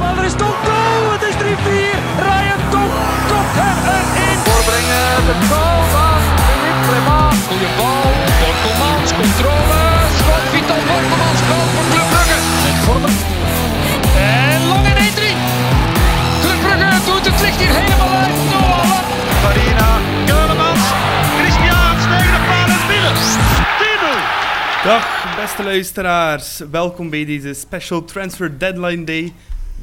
Maar er is toch goal! Het is 3-4. Ryan Top hem erin. Voorbrengen, de goal van Philippe Clement. Goeie bal, Borkelmans, controle. Schot, Vital Borkelmans, goal voor Club Brugge. Met Vormer. En lang in 1-3. Club Brugge doet het licht hier helemaal uit. Noah. Farina, Keulemans, Christiaans tegen de paal en binnen. 10-0. Dag beste luisteraars, welkom bij deze special Transfer Deadline Day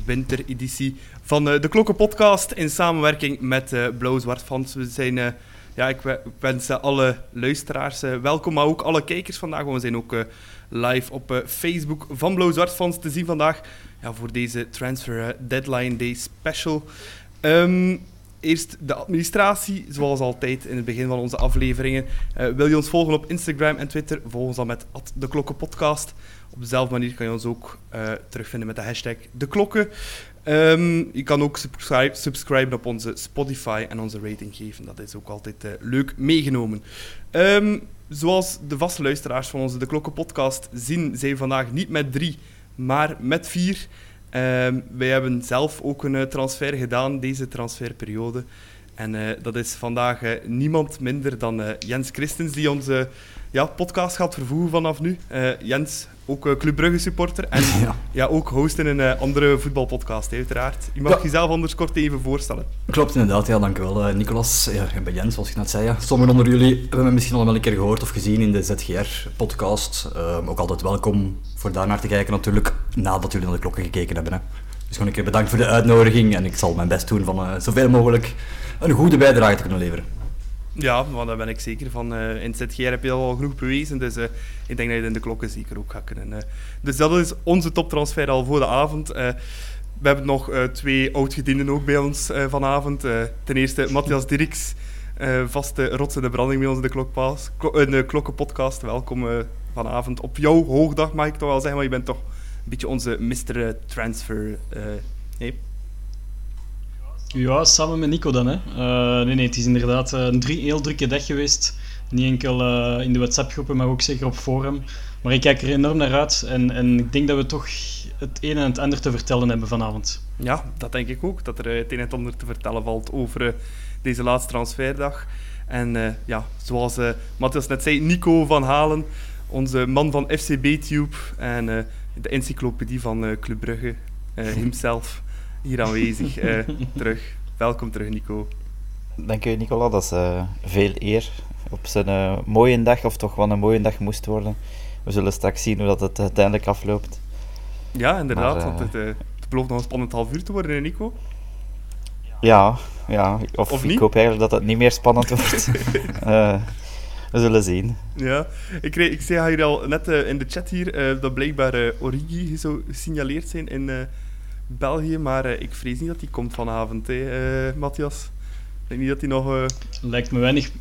wintereditie van eh, de Klokken Podcast in samenwerking met uh, Blauw-Zwart Fans. We zijn, eh, ja, ik we- wens eh, alle luisteraars eh, welkom, maar ook alle kijkers vandaag. want We zijn ook eh, live op eh, Facebook van Blauw-Zwart Fans te zien vandaag ja, voor deze Transfer eh, Deadline Day special. Ehm, Eerst de administratie, zoals altijd in het begin van onze afleveringen. Eh, wil je ons volgen op Instagram en Twitter? Volg ons dan met de Klokkenpodcast. Op dezelfde manier kan je ons ook eh, terugvinden met de hashtag de klokken. Ehm, je kan ook subscribe, subscriben op onze Spotify en onze rating geven. Dat is ook altijd eh, leuk meegenomen. Ehm, zoals de vaste luisteraars van onze De Klokken podcast zien, zijn we vandaag niet met drie, maar met vier. Ehm, wij hebben zelf ook een eh, transfer gedaan deze transferperiode. En dat is vandaag niemand minder dan Jens Christens die onze ja, podcast gaat vervoegen vanaf nu. Jens, ook eh, Club Brugge supporter en ja. Ja. ook host in een eh, andere voetbalpodcast, uiteraard. Je mag Ja. jezelf anders kort even voorstellen. Klopt inderdaad, ja, dankjewel eh, Nicolas. Ja, ik ben Jens, zoals ik net zei. Ja. Sommigen onder jullie hebben me misschien al wel een keer gehoord of gezien in de ZGR-podcast. ook altijd welkom voor daar naar te kijken natuurlijk, nadat jullie naar de klokken gekeken hebben. Hè. Dus gewoon een keer bedankt voor de uitnodiging en ik zal mijn best doen van eh, zoveel mogelijk een goede bijdrage te kunnen leveren. Ja, maar daar ben ik zeker van. Eh, in het ZGR heb je al genoeg bewezen, dus eh, ik denk dat je het in de klokken zeker ook gaat kunnen. eh. Dus dat is onze toptransfer al voor de avond. We hebben nog twee oud-gedienden ook bij ons vanavond. Ten eerste Matthias Dirks, vaste rots in de branding bij ons in de, de klokkenpodcast. Welkom vanavond op jouw hoogdag, mag ik toch wel zeggen, maar je bent toch een beetje onze Mr. Transfer. nee? Ja, samen met Nico dan. Hè. Eh, nee, nee, het is inderdaad eh, een drie, heel drukke dag geweest. Niet enkel eh, in de WhatsApp-groepen, maar ook zeker op forum. Maar ik kijk er enorm naar uit en, en ik denk dat we toch het een en het ander te vertellen hebben vanavond. Ja, dat denk ik ook. Dat er het een en het ander te vertellen valt over deze laatste transferdag. En ja, zoals eh Matthias net zei, Nico van Halen, onze man van FCB-Tube en eh, de encyclopedie van Club Brugge, himself, hier aanwezig. eh, terug. Welkom terug, Nico. Dank u, Nicola. Dat is eh, veel eer op zijn eh, mooie dag, of toch wel een mooie dag moest worden. We zullen straks zien hoe dat het uiteindelijk afloopt. Ja, inderdaad, Maar, want het, het belooft nog een spannend half uur te worden, hè, Nico. Ja, ja of, Of ik hoop eigenlijk dat het niet meer spannend wordt. We zullen zien. Ja, ik, kreeg, ik zei hier al net in de chat hier dat blijkbaar Origi zou gesignaleerd zijn in België, maar eh, ik vrees niet dat hij komt vanavond, hè, eh, Matthias. Ik denk niet dat hij nog... eh, Lijkt me weinig.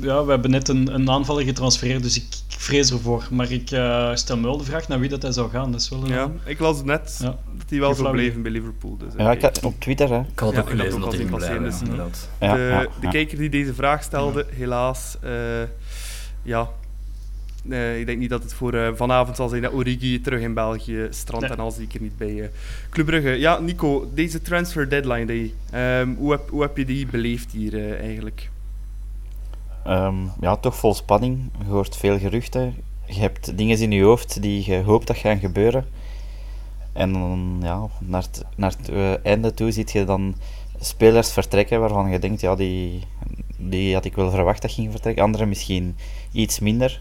Ja, we hebben net een, een aanvaller getransfereerd, dus ik, ik vrees ervoor. Maar ik eh, stel me wel de vraag naar wie dat hij zou gaan. Dat is wel een, ja, ik las net Ja. dat hij wel zou blijven bij Liverpool. Dus, Ja, ik had, op Twitter, hè. Ik had Ja, ook gelezen ook dat al hij ging blijven, dus-. Ja, de, ja, de ja. kijker die deze vraag stelde, helaas, eh, ja, eh, ik denk niet dat het voor eh, vanavond zal zijn dat Origi terug in België strandt Nee. en al zeker niet bij eh Club Brugge. Ja, Nico, deze transfer deadline day, ehm, hoe, heb, hoe heb je die beleefd hier eigenlijk? Ehm, ja, toch vol spanning. Je hoort veel geruchten. Je hebt dingen in je hoofd die je hoopt dat gaan gebeuren. En dan, ja, naar het, naar het einde toe ziet je dan spelers vertrekken waarvan je denkt, ja, die, die had ik wel verwacht dat ging vertrekken. Anderen misschien iets minder.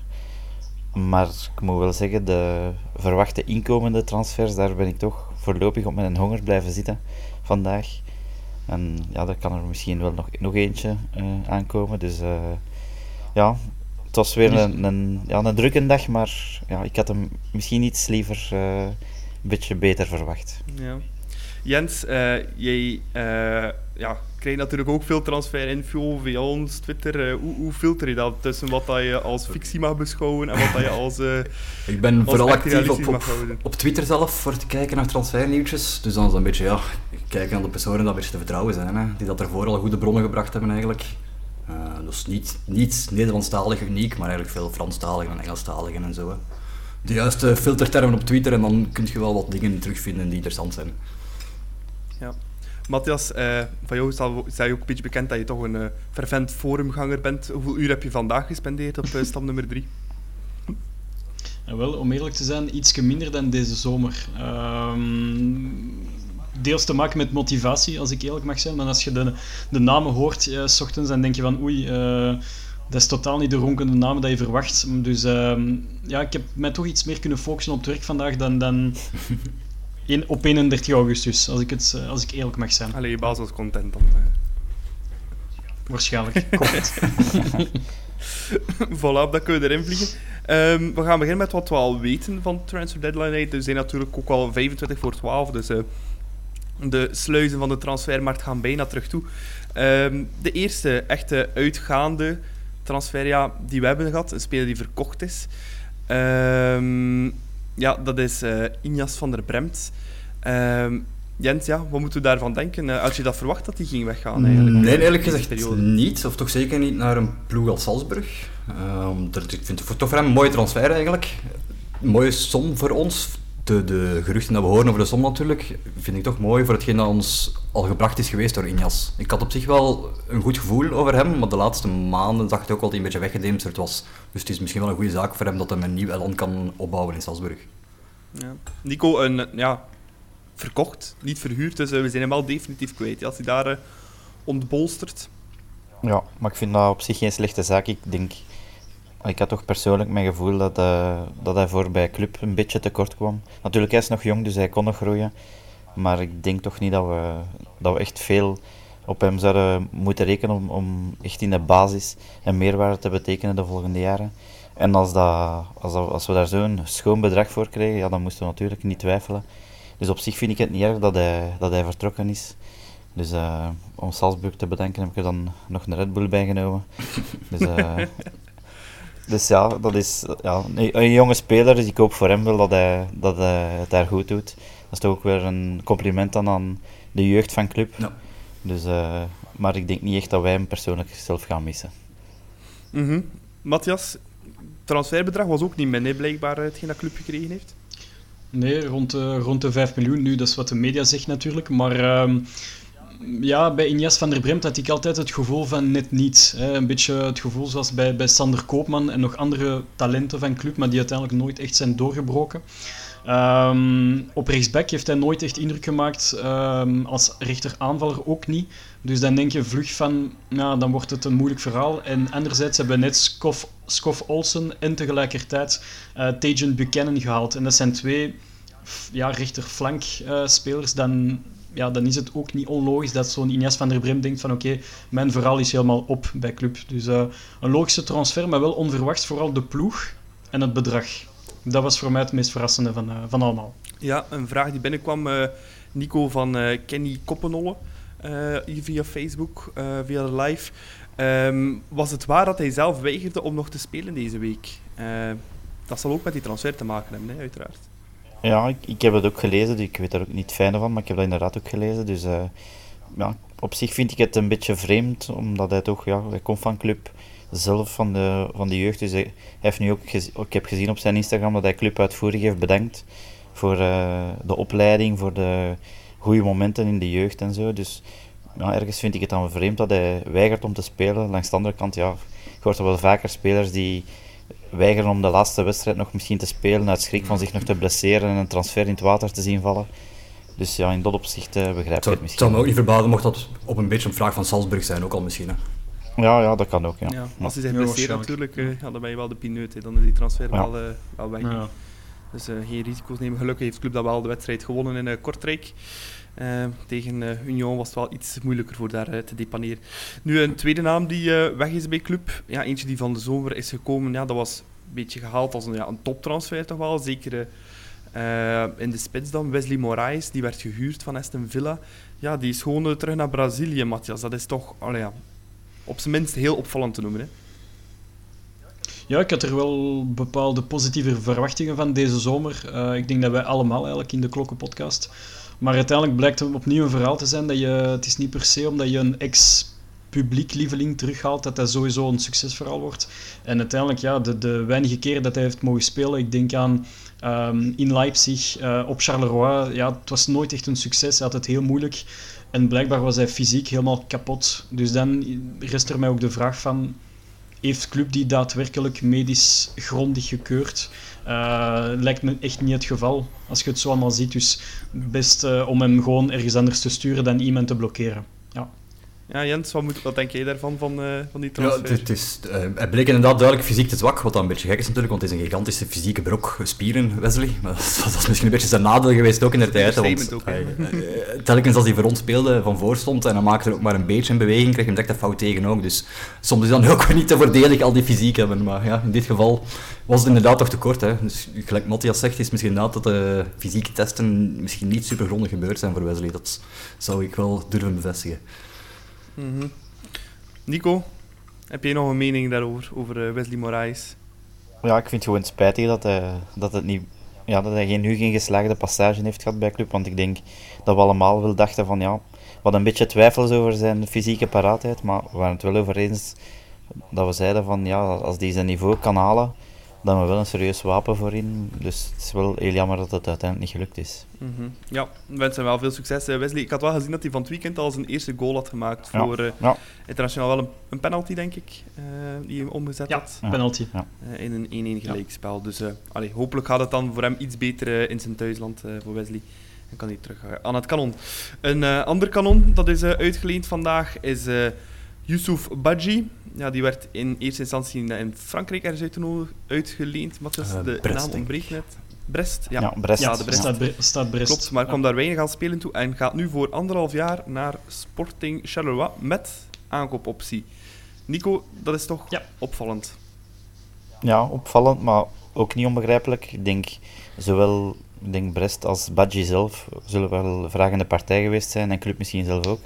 Maar ik moet wel zeggen, de verwachte inkomende transfers, daar ben ik toch voorlopig op mijn honger blijven zitten vandaag. En ja, daar kan er misschien wel nog, nog eentje eh, aankomen. Dus eh, ja, het was weer een, een, ja, een drukke dag, maar ja, ik had hem misschien iets liever eh, een beetje beter verwacht. Ja. Jens, eh, jij eh, ja, krijgt natuurlijk ook veel transferinfo via ons, Twitter. Eh, hoe, hoe filter je dat tussen wat dat je als fictie mag beschouwen en wat dat je als... Ik ben Als vooral actief op, op, op Twitter zelf voor te kijken naar transfernieuwtjes. Dus dan is dat een beetje, ja, kijken naar de personen die een beetje te vertrouwen zijn. Hè, die dat ervoor al goede bronnen gebracht hebben eigenlijk. Eh, dus niet, niet Nederlandstalig uniek, maar eigenlijk veel Franstaligen en Engelstaligen en zo. Hè. De juiste filtertermen op Twitter en dan kun je wel wat dingen terugvinden die interessant zijn. Ja. Matthias, uh, van jou is je ook een beetje bekend dat je toch een uh, fervent forumganger bent. Hoeveel uur heb je vandaag gespendeerd op uh, stap nummer 3? wel, om eerlijk te zijn, iets minder dan deze zomer. Um, deels te maken met motivatie, als ik eerlijk mag zijn. Maar als je de, de namen hoort, uh, s ochtends, dan denk je van oei, uh, dat is totaal niet de ronkende namen dat je verwacht. Dus uh, ja, ik heb mij toch iets meer kunnen focussen op het werk vandaag dan, dan in, op 31 augustus, als ik, het, als ik eerlijk mag zijn. Allee, je baas was content dan. Waarschijnlijk, correct. voilà, dan kunnen we erin vliegen. Um, we gaan beginnen met wat we al weten van Transfer Deadline Night. We zijn natuurlijk ook al 25 voor 12, dus uh, de sluizen van de transfermarkt gaan bijna terug toe. Um, de eerste echte uitgaande transfer ja, die we hebben gehad, een speler die verkocht is. Um, ja, dat is uh, Injas van der Bremt. Jens, ja, wat moeten we daarvan denken? Had je dat verwacht dat hij ging weggaan? Eigenlijk, nee, eerlijk gezegd periode? niet. Of toch zeker niet naar een ploeg als Salzburg. Um, dat, ik vind het toch voor hem een mooie transfer eigenlijk. Een mooie som voor ons. De, de geruchten dat we horen over de som natuurlijk, vind ik toch mooi voor hetgeen dat ons al gebracht is geweest door Injas. Ik had op zich wel een goed gevoel over hem, maar de laatste maanden dacht ik ook al dat hij een beetje weggedemsterd was. Dus het is misschien wel een goede zaak voor hem dat hij een nieuw elan kan opbouwen in Salzburg. Ja. Nico, een, ja, verkocht, niet verhuurd. Dus uh, we zijn hem wel definitief kwijt. Als hij daar uh, ontbolstert. Ja, maar ik vind dat op zich geen slechte zaak. Ik denk, ik had toch persoonlijk mijn gevoel dat, uh, dat hij voor bij club een beetje tekort kwam. Natuurlijk, hij is nog jong, dus hij kon nog groeien. Maar ik denk toch niet dat we, dat we echt veel op hem zouden moeten rekenen om, om echt in de basis een meerwaarde te betekenen de volgende jaren. En als, dat, als, als we daar zo'n schoon bedrag voor krijgen, ja, dan moesten we natuurlijk niet twijfelen. Dus op zich vind ik het niet erg dat hij, dat hij vertrokken is. Dus uh, om Salzburg te bedenken heb ik er dan nog een Red Bull bijgenomen. dus, uh, dus ja, dat is ja, een, jonge speler, dus ik hoop voor hem wel dat hij, dat hij het daar goed doet. Dat is toch ook weer een compliment dan aan de jeugd van club. Ja. Dus, uh, maar ik denk niet echt dat wij hem persoonlijk zelf gaan missen. Mm -hmm. Matthias, transferbedrag was ook niet minder blijkbaar hetgeen dat club gekregen heeft? Nee, rond de, rond de 5 miljoen nu, dat is wat de media zegt natuurlijk. Maar uh, ja, bij Inias van der Bremt had ik altijd het gevoel van net niet. Hè. Een beetje het gevoel zoals bij, bij Sander Koopman en nog andere talenten van club, maar die uiteindelijk nooit echt zijn doorgebroken. Um, op rechtsback heeft hij nooit echt indruk gemaakt, um, als rechteraanvaller ook niet. Dus dan denk je vlug van, nou, dan wordt het een moeilijk verhaal. En anderzijds hebben we net Skof Olsen en tegelijkertijd uh, Buchanan gehaald. En dat zijn twee ja, rechterflank uh, spelers. Dan, ja, dan is het ook niet onlogisch dat zo'n Ines van der Brim denkt van oké, mijn verhaal is helemaal op bij club. Dus uh, een logische transfer, maar wel onverwachts. Vooral de ploeg en het bedrag. Dat was voor mij het meest verrassende van, van allemaal. Ja, een vraag die binnenkwam, Nico van Kenny Koppenolle. Via Facebook, via de live. Um, was het waar dat hij zelf weigerde om nog te spelen deze week? Dat zal ook met die transfer te maken hebben, hè, uiteraard. Ja, ik, heb het ook gelezen. Ik weet er ook niet fijn van, maar ik heb dat inderdaad ook gelezen. Dus ja, op zich vind ik het een beetje vreemd, omdat hij toch, ja, hij komt van club zelf van de, van de jeugd. Dus hij, heeft nu ook, ik heb gezien op zijn Instagram dat hij club uitvoerig heeft bedankt voor de opleiding, voor de goede momenten in de jeugd en zo. Dus ja, ergens vind ik het dan vreemd dat hij weigert om te spelen. Langs de andere kant, ja, je hoort er wel vaker spelers die weigeren om de laatste wedstrijd nog misschien te spelen uit schrik van zich nog te blesseren en een transfer in het water te zien vallen. Dus ja, in dat opzicht uh, begrijp ik het misschien. Het zou me ook niet verbazen mocht dat op een beetje een vraag van Salzburg zijn, ook al misschien. Hè. Ja, ja, dat kan ook. Ja. ja als hij zich blesseert natuurlijk, uh, ja, dan ben je wel de pineut. Dan is die transfer wel, uh, wel weg. Dus uh, geen risico's nemen. Gelukkig heeft de club dat wel de wedstrijd gewonnen in uh, Kortrijk. Uh, tegen Union was het wel iets moeilijker voor daar te depaneren. Nu een tweede naam die weg is bij club. Ja, eentje die van de zomer is gekomen. Ja, dat was een beetje gehaald als een, ja, een toptransfer toch wel. Zeker in de spits dan. Wesley Moraes, die werd gehuurd van Aston Villa. Ja, die is gewoon terug naar Brazilië, Matthias. Dat is toch allee, op zijn minst heel opvallend te noemen. Hè? Ja, ik had er wel bepaalde positieve verwachtingen van deze zomer. Ik denk dat wij allemaal eigenlijk in de Klokkenpodcast. Maar uiteindelijk blijkt het opnieuw een verhaal te zijn dat je, het is niet per se omdat je een ex publiek lieveling terughaalt, dat dat sowieso een succesverhaal wordt. En uiteindelijk, ja, de, de weinige keren dat hij heeft mogen spelen, ik denk aan Ehm, in Leipzig, uh, op Charleroi, ja, het was nooit echt een succes. Hij had het heel moeilijk. En blijkbaar was hij fysiek helemaal kapot. Dus dan rest er mij ook de vraag van... Heeft club die daadwerkelijk medisch grondig gekeurd? Uh, lijkt me echt niet het geval, als je het zo allemaal ziet. Dus best uh, om hem gewoon ergens anders te sturen dan iemand te blokkeren. Ja. Ja, Jens, wat, moet, wat denk jij daarvan, van, uh, van die transfer? Ja, het, is, uh, hij bleek inderdaad duidelijk fysiek te zwak, wat dan een beetje gek is natuurlijk, want het is een gigantische fysieke brok, spieren, Wesley. Maar dat, dat is misschien een beetje zijn nadeel geweest ook in de tijd. Want, ook, hij, uh, telkens als hij voor ons speelde, van voor stond, en dan maakte hij ook maar een beetje een beweging, kreeg hij hem direct een fout tegen ook. Dus soms is dan ook niet te voordelig al die fysiek hebben. Maar ja, in dit geval was het inderdaad toch te kort. Hè. Dus gelijk Matthias zegt, is misschien inderdaad dat de fysieke testen misschien niet super grondig gebeurd zijn voor Wesley. Dat zou ik wel durven bevestigen. -hmm. Nico, heb jij nog een mening daarover, over Wesley Moraes? Ja, ik vind het gewoon spijtig dat hij, dat het niet, ja, dat hij nu geen geslaagde passage heeft gehad bij club. Want ik denk dat we allemaal wel dachten van ja, hadden een beetje twijfels over zijn fysieke paraatheid. Maar we waren het wel over eens dat we zeiden van ja, als die zijn niveau kan halen, dan we wel een serieus wapen voor in. Dus het is wel heel jammer dat het uiteindelijk niet gelukt is. Mm -hmm. Ja, we wensen wel veel succes. Wesley, ik had wel gezien dat hij van het weekend al zijn eerste goal had gemaakt voor ja. Uh, internationaal. Wel een, een, penalty, denk ik, uh, die hij omgezet ja, had. penalty. Uh, in een 1-1 gelijkspel. Dus allee, hopelijk gaat het dan voor hem iets beter in zijn thuisland voor Wesley. Dan kan hij terug aan het kanon. Een ander kanon dat is uitgeleend vandaag is Yusuf Badji ja, die werd in eerste instantie in Frankrijk ergens uitgeleend. Wat is Uh, de Brest, naam ontbreekt net. Brest, ja. Ja, Brest. Ja, de Brest. Staat, Bre- staat Brest. Klopt, maar Ja. kwam daar weinig aan spelen toe en gaat nu voor anderhalf jaar naar Sporting Charleroi met aankoopoptie. Nico, dat is toch Ja. opvallend. Ja, opvallend, maar ook niet onbegrijpelijk. Ik denk zowel ik denk Brest als Badji zelf zullen wel vragende partij geweest zijn en club misschien zelf ook.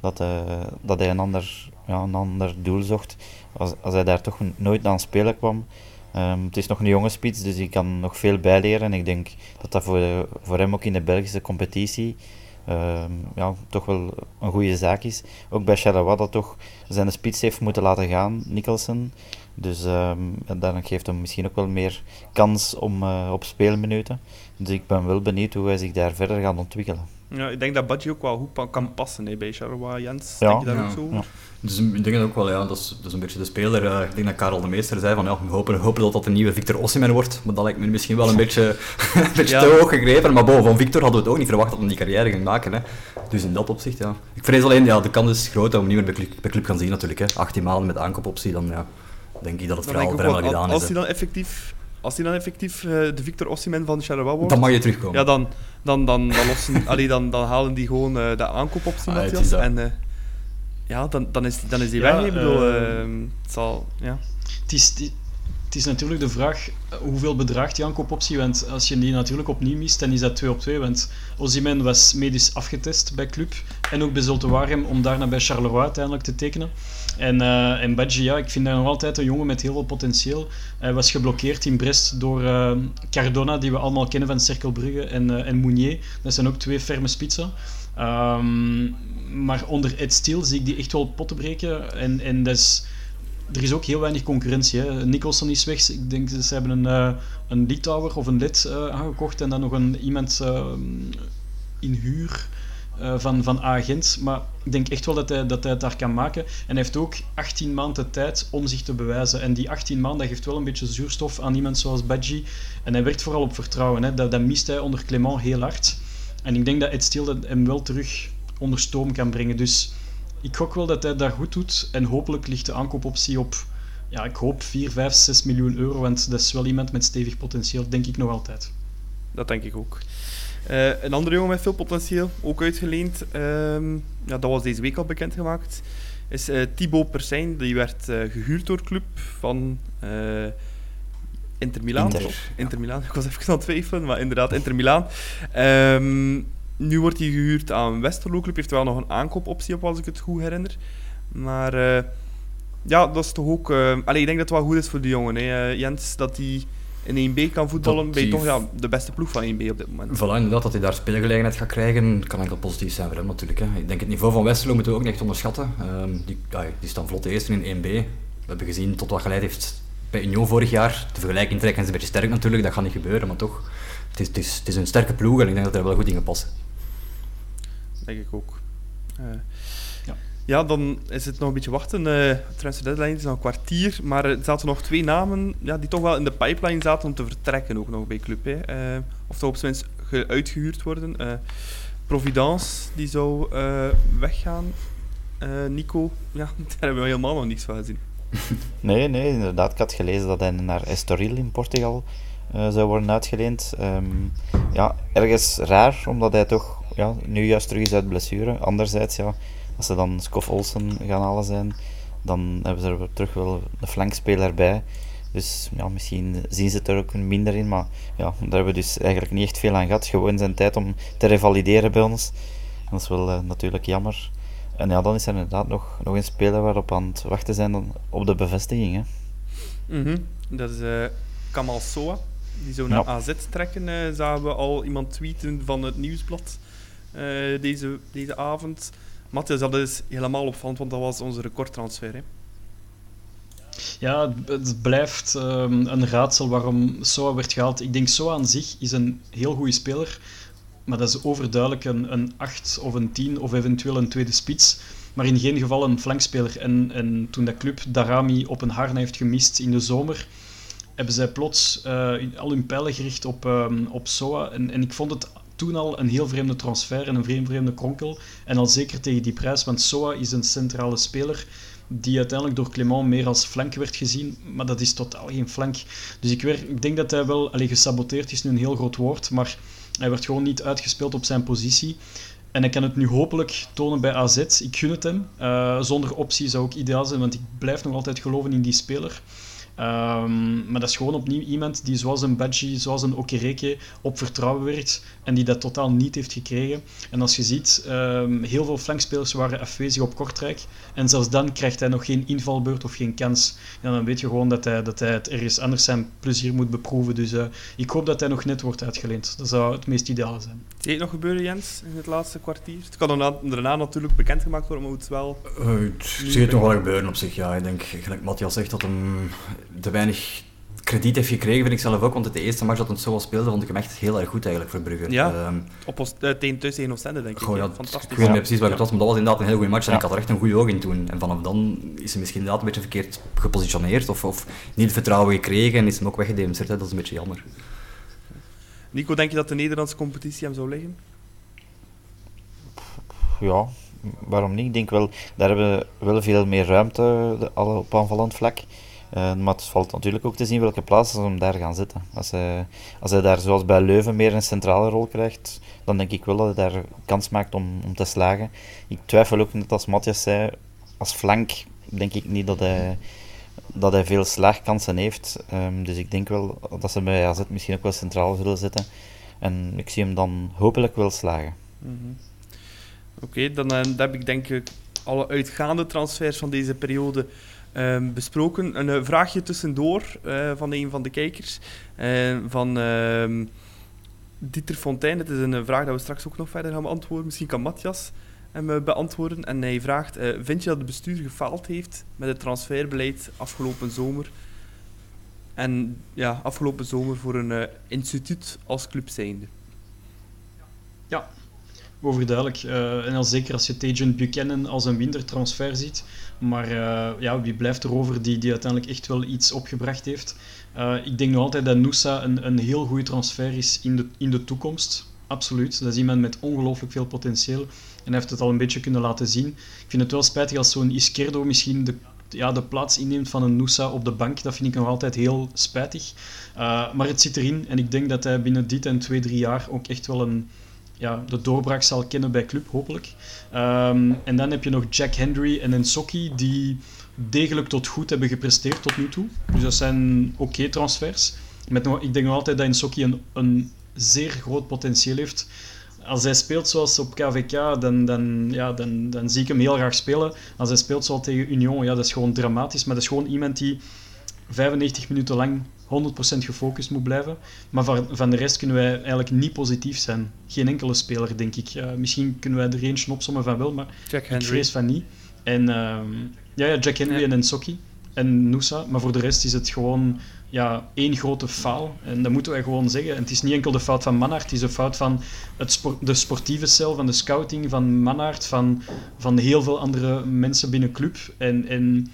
Dat, eh, dat hij een ander, ja, een ander doel zocht. Als, als hij daar toch nooit aan spelen kwam. Ehm, het is nog een jonge spits, dus hij kan nog veel bijleren. En ik denk dat dat voor, voor hem ook in de Belgische competitie ehm, ja, toch wel een goede zaak is. Ook bij Charleroi dat toch zijn spits heeft moeten laten gaan, Nicholson. Dus ehm, dan geeft hem misschien ook wel meer kans om, eh, op speelminuten. Dus ik ben wel benieuwd hoe hij zich daar verder gaat ontwikkelen. Ja, ik denk dat Badji ook wel goed pa- kan passen hè, bij Charleroi. Jens, Ja. denk je daar Ja. ook zo? Ja. Dus ik denk dat ook wel, ja, dat is, dat is een beetje de speler. eh, ik denk dat Karel de Meester zei van, ja, we hopen, we hopen dat dat een nieuwe Victor Osimhen wordt. Maar dat lijkt me misschien wel een beetje, een beetje Ja. te hoog gegrepen. Maar bon, van Victor hadden we het ook niet verwacht dat hij die carrière ging maken. Hè. Dus in dat opzicht, ja. Ik vrees alleen, ja, de kans is groot dat we hem niet meer bij club, bij club gaan zien natuurlijk. Hè. 18 maanden met aankoopoptie, dan ja, denk ik dat het verhaal denk ik voor ook hem wel, wel gedaan als is. hij hè. dan effectief, als hij dan effectief eh, de Victor Osimhen van Charleroi wordt, Dan mag je terugkomen. ja, dan, dan, dan, dan, lossen, allee, dan, dan halen die gewoon eh, de aankoopoptie, Ah, het Matthias. is dat. En eh, ja, dan, dan, is, dan is die Ja, weg. Ik bedoel, eh, ehm, het zal... Ja. Het is, het is natuurlijk de vraag hoeveel bedraagt die aankoopoptie. Want als je die natuurlijk opnieuw mist, dan is dat 2 op 2. Want Osimhen was medisch afgetest bij club. En ook bij Zulte Waregem om daarna bij Charleroi uiteindelijk te tekenen. En, eh en ja, ik vind dat nog altijd een jongen met heel veel potentieel. Hij was geblokkeerd in Brest door eh, Cardona, die we allemaal kennen van Cercle Brugge, en, eh, en Mounier. Dat zijn ook twee ferme spitsen. Ehm, maar onder Ed Steele zie ik die echt wel potten breken. En, en dat is, er is ook heel weinig concurrentie. Hè. Nicholson is weg. Ik denk dat ze hebben een, eh een Litouwer of een lid aangekocht en dan nog een, iemand in huur eh, van, van agent. Maar ik denk echt wel dat hij, dat hij het daar kan maken. En hij heeft ook 18 maanden tijd om zich te bewijzen. En die 18 maanden geeft wel een beetje zuurstof aan iemand zoals Badji. En hij werkt vooral op vertrouwen. Hè. Dat, dat mist hij onder Clement heel hard. En ik denk dat Ed Steele hem wel terug onder stoom kan brengen. Dus ik gok wel dat hij dat goed doet. En hopelijk ligt de aankoopoptie op, ja, ik hoop 4, 5, 6 miljoen euro. Want dat is wel iemand met stevig potentieel, denk ik nog altijd. Dat denk ik ook. Eh, een andere jongen met veel potentieel, ook uitgeleend, ehm, ja, dat was deze week al bekendgemaakt, is eh Thibaut Persijn. Die werd eh, gehuurd door club van Inter Milaan. Inter, Milaan, ik was even aan het twijfelen, maar inderdaad, Inter Milaan. Ehm, nu wordt hij gehuurd aan Westerlo Club, heeft wel nog een aankoopoptie op, als ik het goed herinner. Maar ja, dat is toch ook... eh allee, ik denk dat het wel goed is voor die jongen, hè, Jens, dat hij in 1B kan voetballen Dat bij die- toch ja, de beste ploeg van 1B op dit moment. Voilà, inderdaad, dat hij daar speelgelegenheid gaat krijgen, kan enkel positief zijn voor hem natuurlijk. Hè. Ik denk het niveau van Westerlo moeten we ook niet echt onderschatten. Ehm, die, ja, die staan vlot eerste in 1B. We hebben gezien tot wat geleid heeft bij Union vorig jaar, de vergelijking trekken is een beetje sterk natuurlijk, dat gaat niet gebeuren, maar toch, het is, het is, het is een sterke ploeg en ik denk dat er wel goed dingen passen. Denk ik ook. Uh, ja. dan is het nog een beetje wachten. Uh, transfer deadline is nog een kwartier, maar er zaten nog twee namen ja, die toch wel in de pipeline zaten om te vertrekken ook nog bij club. Hè. Uh, of toch op zijn minst uitgehuurd worden. Providence, die zou weggaan. Nico, ja, daar hebben we helemaal nog niets van gezien. Nee, nee, inderdaad. Ik had gelezen dat hij naar Estoril in Portugal uh, zou worden uitgeleend. Um, ja, ergens raar, omdat hij toch ja, nu juist terug is uit blessure. Anderzijds, ja, als ze dan Scoff Olsen gaan halen zijn, dan hebben ze er terug wel een flankspeler bij. Dus ja, misschien zien ze het er ook minder in, maar ja, daar hebben we dus eigenlijk niet echt veel aan gehad. Gewoon zijn tijd om te revalideren bij ons. Dat is wel uh, natuurlijk jammer. En ja, dan is er inderdaad nog, nog een speler waarop aan het wachten zijn dan op de bevestiging. Hè. Mm -hmm. Dat is uh, Kamal Soa. Die zou naar ja. AZ trekken. Uh, zagen we al iemand tweeten van het nieuwsblad deze, deze avond. Matthias, dat is helemaal opvallend, want dat was onze recordtransfer. Hè? Ja, het blijft um, een raadsel waarom Soa werd gehaald. Ik denk Soa aan zich is een heel goede speler. Maar dat is overduidelijk een, een 8 of een 10 of eventueel een tweede spits. Maar in geen geval een flankspeler. En, en toen dat club Darami op een harna heeft gemist in de zomer, hebben zij plots uh, al hun pijlen gericht op, um, op SOA. En, en ik vond het toen al een heel vreemde transfer en een vreemde, vreemde kronkel. En al zeker tegen die prijs, want SOA is een centrale speler die uiteindelijk door Clement meer als flank werd gezien, maar dat is totaal geen flank. Dus ik, ik denk dat hij wel, allee, gesaboteerd is nu een heel groot woord, maar hij werd gewoon niet uitgespeeld op zijn positie. En hij kan het nu hopelijk tonen bij AZ. Ik gun het hem. Uh, zonder optie zou ook ideaal zijn, want ik blijf nog altijd geloven in die speler. Um, maar dat is gewoon opnieuw iemand die zoals een Badji, zoals een Okereke op vertrouwen werkt en die dat totaal niet heeft gekregen. En als je ziet, um, heel veel flankspelers waren afwezig op Kortrijk en zelfs dan krijgt hij nog geen invalbeurt of geen kans. En dan weet je gewoon dat hij, dat hij het ergens anders zijn plezier moet beproeven. Dus uh, ik hoop dat hij nog net wordt uitgeleend. Dat zou het meest ideale zijn. Zie je het nog gebeuren, Jens, in het laatste kwartier? Het kan daarna, daarna natuurlijk bekendgemaakt worden, maar het wel... Uh, ik zie het nog wel gebeuren op zich, ja. Ik denk, gelijk Matthias zegt, dat hem te weinig krediet heeft gekregen, vind ik zelf ook. Want de eerste match dat het zo speelde, vond ik hem echt heel erg goed eigenlijk voor Brugge. Ja, um, op ons, uh, tegen thuis tegen Oostende, denk ik. Goh, ja, Fantastisch. Ik weet niet precies waar het was, maar dat was inderdaad een hele goede match. En ja. ik had er echt een goede oog in toen. En vanaf dan is hij misschien inderdaad een beetje verkeerd gepositioneerd. Of, of niet het vertrouwen gekregen en is hem ook weggedemonstreerd. Dat is een beetje jammer. Nico, denk je dat de Nederlandse competitie hem zou liggen? Ja, waarom niet? Ik denk wel, daar hebben we wel veel meer ruimte op aanvallend vlak. Uh, maar het valt natuurlijk ook te zien welke plaats ze hem daar gaan zitten. Als hij, als hij daar zoals bij Leuven meer een centrale rol krijgt, dan denk ik wel dat hij daar kans maakt om, om te slagen. Ik twijfel ook, net als Matthias zei, als flank denk ik niet dat hij, dat hij veel slaagkansen heeft. Um, dus ik denk wel dat ze bij AZ misschien ook wel centraal zullen zitten. En ik zie hem dan hopelijk wel slagen. -hmm. Oké, dan, uh, dan heb ik denk ik alle uitgaande transfers van deze periode Um, besproken. Een uh, vraagje tussendoor uh, van een van de kijkers. Uh, van uh, Dieter Fontijn. Het is een vraag dat we straks ook nog verder gaan beantwoorden. Misschien kan Matthias hem beantwoorden. En hij vraagt: Vind je dat het bestuur gefaald heeft met het transferbeleid afgelopen zomer? En ja, afgelopen zomer voor een instituut als club zijnde. Ja, overduidelijk. en al zeker als je Tejan Buchanan als een wintertransfer ziet maar uh, ja, wie blijft er over die, die uiteindelijk echt wel iets opgebracht heeft? Uh, ik denk nog altijd dat Noosa een, een heel goede transfer is in de, in de toekomst. Absoluut. Dat is iemand met ongelooflijk veel potentieel. En hij heeft het al een beetje kunnen laten zien. Ik vind het wel spijtig als zo'n Iskerdo misschien de, ja, de plaats inneemt van een Noosa op de bank. Dat vind ik nog altijd heel spijtig. Maar het zit erin. En ik denk dat hij binnen dit en twee, drie jaar ook echt wel een, ja, de doorbraak zal kennen bij club, hopelijk. Um, en dan heb je nog Jack Henry en Ensocki, die degelijk tot goed hebben gepresteerd tot nu toe. Dus dat zijn oké okay transfers. Met ik denk nog altijd dat Ensocki een, een zeer groot potentieel heeft. Als hij speelt zoals op KVK, dan, dan, ja, dan, dan zie ik hem heel graag spelen. Als hij speelt zoals tegen Union, ja, dat is gewoon dramatisch. Maar dat is gewoon iemand die 95 minuten lang 100% gefocust moet blijven. Maar van, van de rest kunnen wij eigenlijk niet positief zijn. Geen enkele speler, denk ik. Uh, misschien kunnen wij er eentje opzommen van wel, maar Jack Henry. ik vrees van niet. En uh, ja, ja, Jack Henry ja. en Ensocki. en Noosa. Maar voor de rest is het gewoon ja, één grote faal. En dat moeten wij gewoon zeggen. En het is niet enkel de fout van Manhart, het is de fout van het sport, de sportieve cel, van de scouting, van Manhart, van, van heel veel andere mensen binnen club. En, en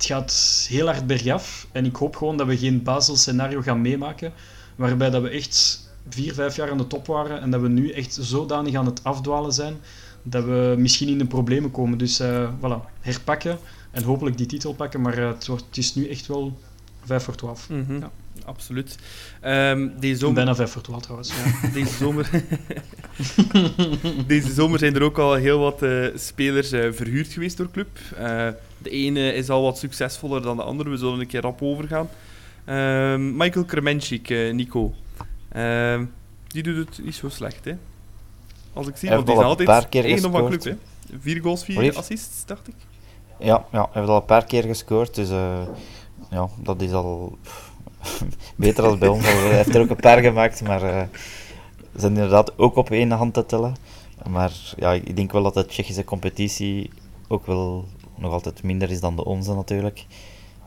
het gaat heel hard bergaf. En ik hoop gewoon dat we geen Basel-scenario gaan meemaken, waarbij dat we echt vier, vijf jaar aan de top waren en dat we nu echt zodanig aan het afdwalen zijn dat we misschien in de problemen komen. Dus uh, voilà, herpakken en hopelijk die titel pakken. Maar uh, het, wordt, het is nu echt wel 5 voor 12. Mm -hmm. ja. Absoluut. Um, deze zomer... Bijna 5 voor 12 trouwens. Ja, deze, zomer... deze zomer zijn er ook al heel wat uh, spelers uh, verhuurd geweest door club. Uh, de ene is al wat succesvoller dan de andere. We zullen een keer rap overgaan. Um, Michael Kremenchik, Nico. Um, die doet het niet zo slecht, hè? Als ik zie, want die is altijd één van club, hè? Vier goals, vier assists, dacht ik. Ja, ja, hij heeft al een paar keer gescoord, dus uh, ja, dat is al beter dan bij ons. Hij heeft er ook een paar gemaakt, maar uh, zijn inderdaad ook op één hand te tellen. Maar ja, ik denk wel dat de Tsjechische competitie ook wel nog altijd minder is dan de onze natuurlijk.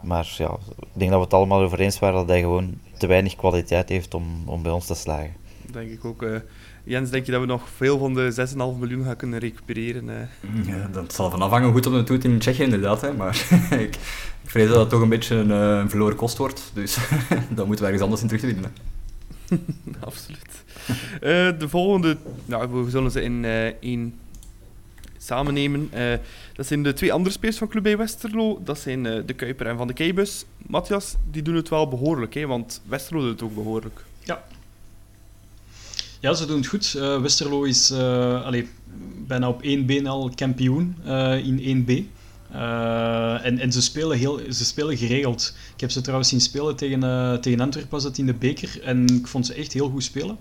Maar ja, ik denk dat we het allemaal over eens waren dat hij gewoon te weinig kwaliteit heeft om, om bij ons te slagen. Denk ik ook. Uh, Jens, denk je dat we nog veel van de 6,5 miljoen gaan kunnen recupereren? Uh? Ja, dat zal van afhangen hoe goed op de toet in Tsjechië inderdaad. Hè. Maar ik, ik vrees dat het toch een beetje een, een verloren kost wordt. Dus dan moeten we ergens anders in terug te vinden. Absoluut. Uh, de volgende, nou, we zullen ze in één samen nemen. Uh, dat zijn de twee andere spelers van Club bij Westerlo. Dat zijn uh, De Kuiper en Van de Keibus. Matthias, die doen het wel behoorlijk, hè, want Westerlo doet het ook behoorlijk. Ja. Ja, ze doen het goed. Uh, Westerlo is allee, bijna op één been al kampioen in 1B. en, en ze, spelen heel, ze spelen geregeld. Ik heb ze trouwens zien spelen tegen, tegen Antwerpen, was het in de beker. En ik vond ze echt heel goed spelen.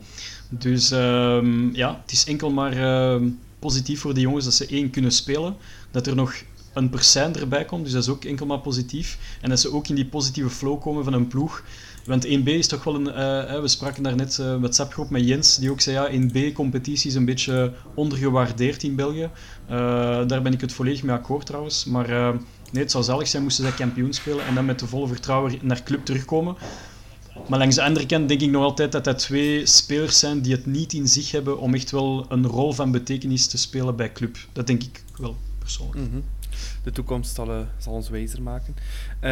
Dus ehm, ja, het is enkel maar positief voor de jongens dat ze één kunnen spelen. Dat er nog een percent erbij komt, dus dat is ook enkel maar positief. En dat ze ook in die positieve flow komen van een ploeg. Want 1B is toch wel een... Uh, we spraken daar net een uh, WhatsApp-groep met Jens, die ook zei, ja, 1B-competitie is een beetje ondergewaardeerd in België. Uh, daar ben ik het volledig mee akkoord trouwens. Maar nee, het zou zalig zijn moesten zij kampioen spelen en dan met de volle vertrouwen naar club terugkomen. Maar langs de andere kant denk ik nog altijd dat dat twee spelers zijn die het niet in zich hebben om echt wel een rol van betekenis te spelen bij club. Dat denk ik wel, persoonlijk. Mm. De toekomst zal, uh, zal, ons wijzer maken. Uh,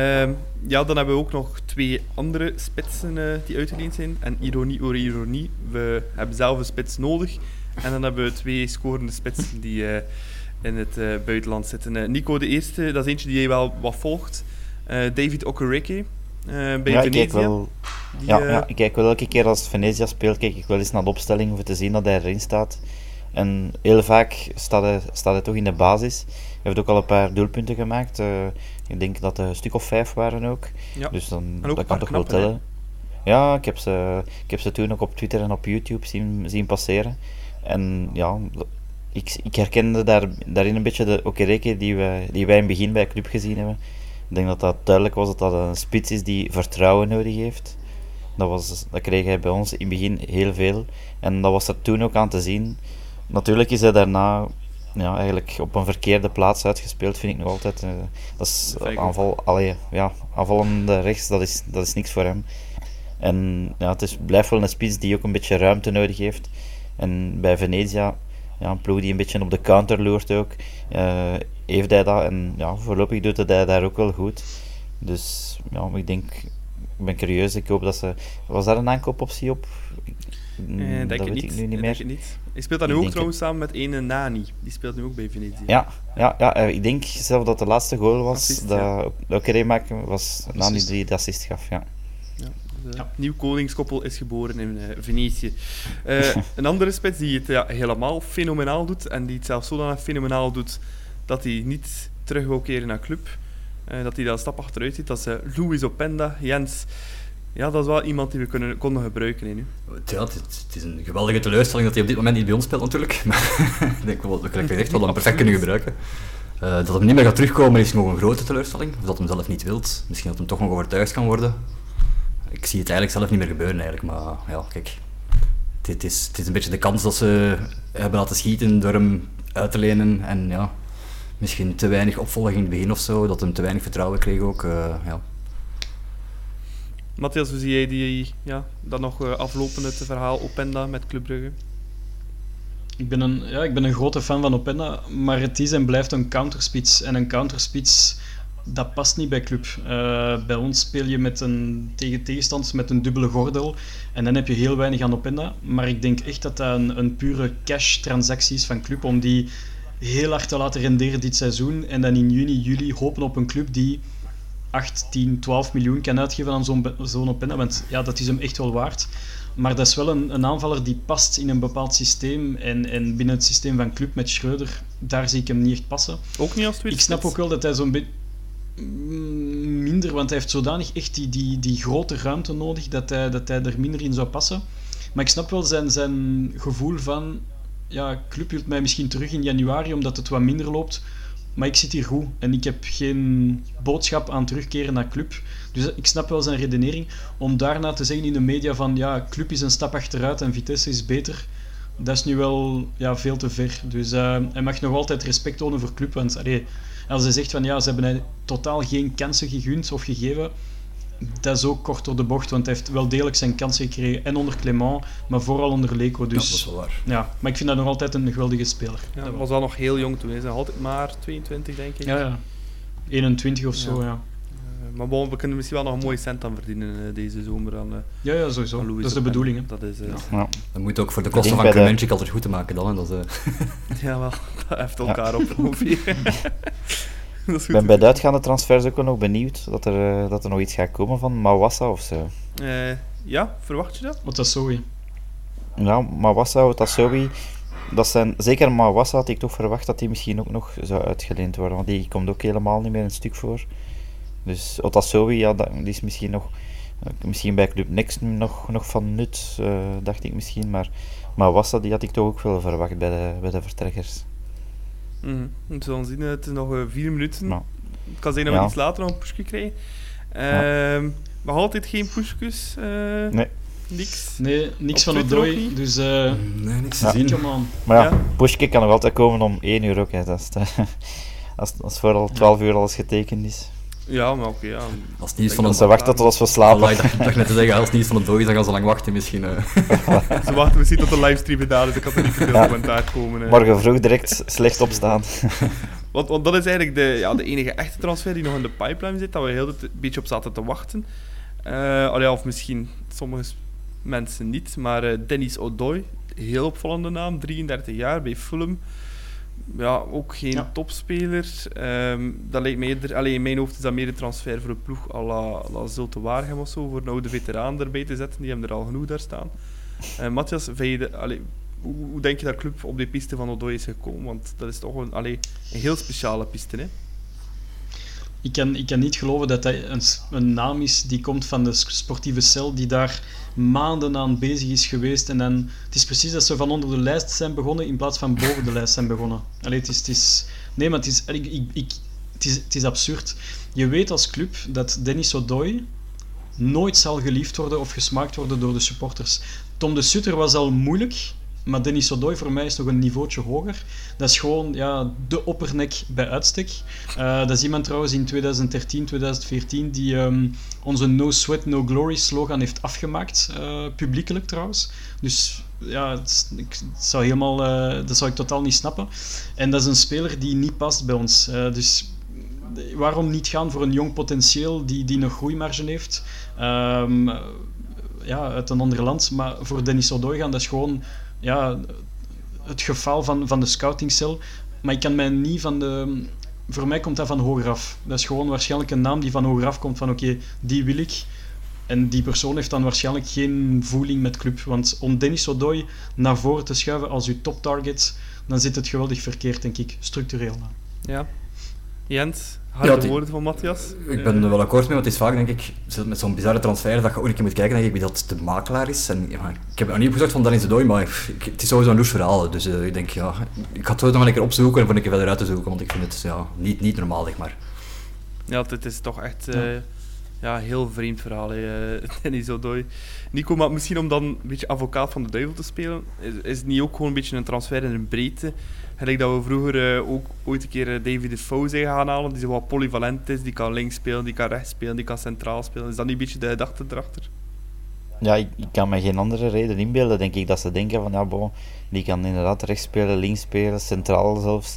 ja, dan hebben we ook nog twee andere spitsen uh, die uitgeleend zijn. En ironie oor ironie, we hebben zelf een spits nodig. En dan hebben we twee scorende spitsen die uh, in het buitenland zitten. Nico, de eerste, dat is eentje die jij wel wat volgt. David Okereke. Bij ja, Venezia. Ik kijk wel, die, ja, ja, ik kijk wel elke keer als Venezia speelt, kijk ik wel eens naar de opstelling om te zien dat hij erin staat. En heel vaak staat hij, staat hij toch in de basis. Hij heeft ook al een paar doelpunten gemaakt. Uh, ik denk dat er een stuk of vijf waren ook. Ja. Dus dan, dat kan toch wel tellen. Hè? Ja, ik heb, ze, ik heb ze toen ook op Twitter en op YouTube zien, zien passeren. En ja, ik, ik herkende daar, daarin een beetje de Okereke die, we, die wij in het begin bij club gezien hebben. Ik denk dat dat duidelijk was dat dat een spits is die vertrouwen nodig heeft. Dat, was, dat kreeg hij bij ons in het begin heel veel. En dat was er toen ook aan te zien. Natuurlijk is hij daarna ja, eigenlijk op een verkeerde plaats uitgespeeld, vind ik nog altijd. Uh, dat is aanval, allee, ja, aanvallende rechts, dat is, dat is niks voor hem. En ja, het is, blijft wel een spits die ook een beetje ruimte nodig heeft. En bij Venezia, ja, een ploeg die een beetje op de counter loert ook, uh, heeft hij dat. En ja, voorlopig doet hij daar ook wel goed. Dus ja, ik denk, ik ben curieus. Ik hoop dat ze. Was daar een aankoopoptie op? Eh, denk dat weet niet. ik nu niet Eh, meer. Denk ik niet. Hij speelt dan nu Ik ook trouwens samen met een Nani. Die speelt nu ook bij Venezia. Ja, ja, ja, eh, ik denk zelf dat de laatste goal was Assist, dat ja. ook Okeré maakte, was Nani Assist. die de assist gaf. Ja. Dus, Ja. Nieuw koningskoppel is geboren in eh, Venetië. Eh, een andere spits die het ja, helemaal fenomenaal doet. En die het zelfs zodanig fenomenaal doet dat hij niet terug wil keren naar club. Eh, dat hij daar een stap achteruit zit. Dat is Luis Openda. Jens. Ja, dat is wel iemand die we kunnen, konden gebruiken hè, nu. Ja, het, is- het is een geweldige teleurstelling dat hij op dit moment niet bij ons speelt natuurlijk. Maar ik denk wel dat we echt wel een perfect kunnen gebruiken. Eh, dat hij niet meer gaat terugkomen is nog een grote teleurstelling. Of dat hem zelf niet wilt. Misschien dat hem toch nog overtuigd kan worden. Ik zie het eigenlijk zelf niet meer gebeuren eigenlijk. Maar ja, kijk. Het is, het is een beetje de kans dat ze hebben laten schieten door hem uit te lenen. En ja, misschien te weinig opvolging in het begin of zo, dat hem te weinig vertrouwen kreeg ook. Uh, ja. Matthias, hoe zie jij die, ja, dan nog uh, aflopen het verhaal Openda met Club Brugge? Ik ben, een, ja, ik ben een grote fan van Openda, maar het is en blijft een counterspits. En een counterspits, dat past niet bij club. Uh, bij ons speel je met een, tegen tegenstanders met een dubbele gordel en dan heb je heel weinig aan Openda. Maar ik denk echt dat dat een, een pure cash-transactie is van club om die heel hard te laten renderen dit seizoen. En dan in juni, juli hopen op een club die 8, 10, 12 miljoen kan uitgeven aan zo'n zo'n Openda. Want ja, dat is hem echt wel waard. Maar dat is wel een, een aanvaller die past in een bepaald systeem. En, en binnen het systeem van club met Schreuder, daar zie ik hem niet echt passen. Ook niet als tweede Ik snap ook wel dat hij zo'n beetje minder, want hij heeft zodanig echt die, die, die grote ruimte nodig dat hij, dat hij er minder in zou passen. Maar ik snap wel zijn, zijn gevoel van, ja, club wilt mij misschien terug in januari omdat het wat minder loopt. Maar ik zit hier goed en ik heb geen boodschap aan terugkeren naar club. Dus ik snap wel zijn redenering. Om daarna te zeggen in de media van ja, club is een stap achteruit en Vitesse is beter. Dat is nu wel ja, veel te ver. Dus uh, hij mag nog altijd respect tonen voor club. Want als hij zegt van ja, ze hebben hij totaal geen kansen gegund of gegeven, dat is ook kort door de bocht, want hij heeft wel degelijk zijn kansen gekregen. En onder Clement, maar vooral onder Leco. Dus, ja, dat is wel waar. Ja, maar ik vind dat nog altijd een geweldige speler. Ja, hij was wel nog heel jong toen. Hij is altijd maar 22, denk ik. Ja, ja. 21 of zo, ja. Uh, maar bon, we kunnen misschien wel nog een mooie cent aan verdienen uh, deze zomer. Aan, uh, ja, ja, sowieso. Dat is de bedoeling. Hè. Dat is, ja. Ja. Dat moet ook voor de kosten van de... altijd goed te maken dan. Hè. Dat, ja, wel. Dat heeft elkaar op ongeveer. Ik ben bij de uitgaande transfers ook nog benieuwd dat er, uh, dat er nog iets gaat komen van Mawassa of zo. Uh, ja, verwacht je dat? Otasowi. Ja, Mawassa, Otasowi. Dat zijn, zeker Mawassa had ik toch verwacht dat die misschien ook nog zou uitgeleend worden, want die komt ook helemaal niet meer een stuk voor. Dus Otasowi, ja, die is misschien nog, misschien bij Club Next nog, nog van nut, uh, dacht ik misschien, maar Mawassa die had ik toch ook wel verwacht bij de, bij de vertrekkers. Mm -hmm. We zullen zien, het is nog uh, vier minuten. Nou. Het kan zijn dat we ja. iets later nog een pushje krijgen. Uh, ja. Maar altijd geen pushjes? Uh, nee. Niks? Nee, niks Op van Odoi. Dus uh, nee, niks te ja. zien. Man. Maar ja, ja. pushje kan nog altijd komen om 1 uur ook. Hè. Dat is als, als vooral 12 uur alles getekend is. Ja, maar oké, okay, ja. Als niet van een... Ze wachten tot als we slapen. Voilà, ik dacht net te zeggen, als niet van het dooi is, dan gaan ze lang wachten misschien. Uh. ze wachten misschien tot de livestream gedaan is, ik had er niet veel ja. commentaar komen. Uh. Morgen vroeg direct slecht opstaan. want, want dat is eigenlijk de, ja, de enige echte transfer die nog in de pipeline zit, dat we heel het een beetje op zaten te wachten. Uh, allee, of misschien sommige mensen niet, maar uh, Dennis O'Doy, heel opvallende naam, 33 jaar bij Fulham ja, ook geen ja. topspeler. Um, dat lijkt me eerder, allee, in mijn hoofd is dat meer een transfer voor een ploeg à la, la Zulte Waregem of zo, voor een oude veteraan erbij te zetten. Die hebben er al genoeg daar staan. Uh, Matthias, de, allee, hoe, hoe, denk je dat club op die piste van Odoi is gekomen? Want dat is toch een, allee, een heel speciale piste, hè? Ik kan, ik kan niet geloven dat dat een, een naam is die komt van de sportieve cel, die daar maanden aan bezig is geweest. En dan, het is precies dat ze van onder de lijst zijn begonnen in plaats van boven de lijst zijn begonnen. Allee, het is, het is, nee, het is, ik, ik, ik, het, is, het is absurd. Je weet als club dat Dennis O'Doy nooit zal geliefd worden of gesmaakt worden door de supporters. Tom de Sutter was al moeilijk, maar Denis Odoi voor mij is nog een niveautje hoger. Dat is gewoon ja, de oppernek bij uitstek. Uh, dat is iemand trouwens in 2013, 2014 die um, onze No Sweat, No Glory slogan heeft afgemaakt. Uh, publiekelijk trouwens. Dus ja, ik, zou helemaal, uh, dat zou ik totaal niet snappen. En dat is een speler die niet past bij ons. dus waarom niet gaan voor een jong potentieel die, die nog groeimarge heeft? Um, ja, uit een ander land. Maar voor Denis Odoi gaan, dat is gewoon ja, het geval van, van de scoutingcel. Maar ik kan mij niet van de. Voor mij komt dat van hoger af. Dat is gewoon waarschijnlijk een naam die van hoger af komt van oké, die wil ik. En die persoon heeft dan waarschijnlijk geen voeling met club. Want om Dennis Odoi naar voren te schuiven als uw top target, dan zit het geweldig verkeerd, denk ik, structureel. Ja. Jens, harde ja, die, woorden van Matthias. Ik ben er wel akkoord mee, want het is vaak, denk ik, met zo'n bizarre transfer, dat je ook een keer moet kijken denk ik, wie dat de makelaar is. En, ja, ik heb er niet opgezocht van Dennis Dooi, maar ik, het is sowieso een loes verhaal. Dus uh, ik denk, ja, ik ga het zo nog een keer opzoeken en voor een keer verder uit te zoeken, want ik vind het ja, niet, niet normaal, zeg maar. Ja, het is toch echt... Uh, ja, heel vreemd verhaal, eh, Dennis Odoi. Nico, maar misschien om dan een beetje advocaat van de duivel te spelen, is, is het niet ook gewoon een beetje een transfer in een breedte? Gelijk dat we vroeger eh, ook ooit een keer eh, David Defoe zijn gaan halen, die zo wat polyvalent is, die kan links spelen, die kan rechts spelen, die kan centraal spelen. Is dat niet een beetje de gedachte erachter? Ja, ik, ik kan me geen andere reden inbeelden, denk ik, dat ze denken van, ja, bon, die kan inderdaad rechts spelen, links spelen, centraal zelfs.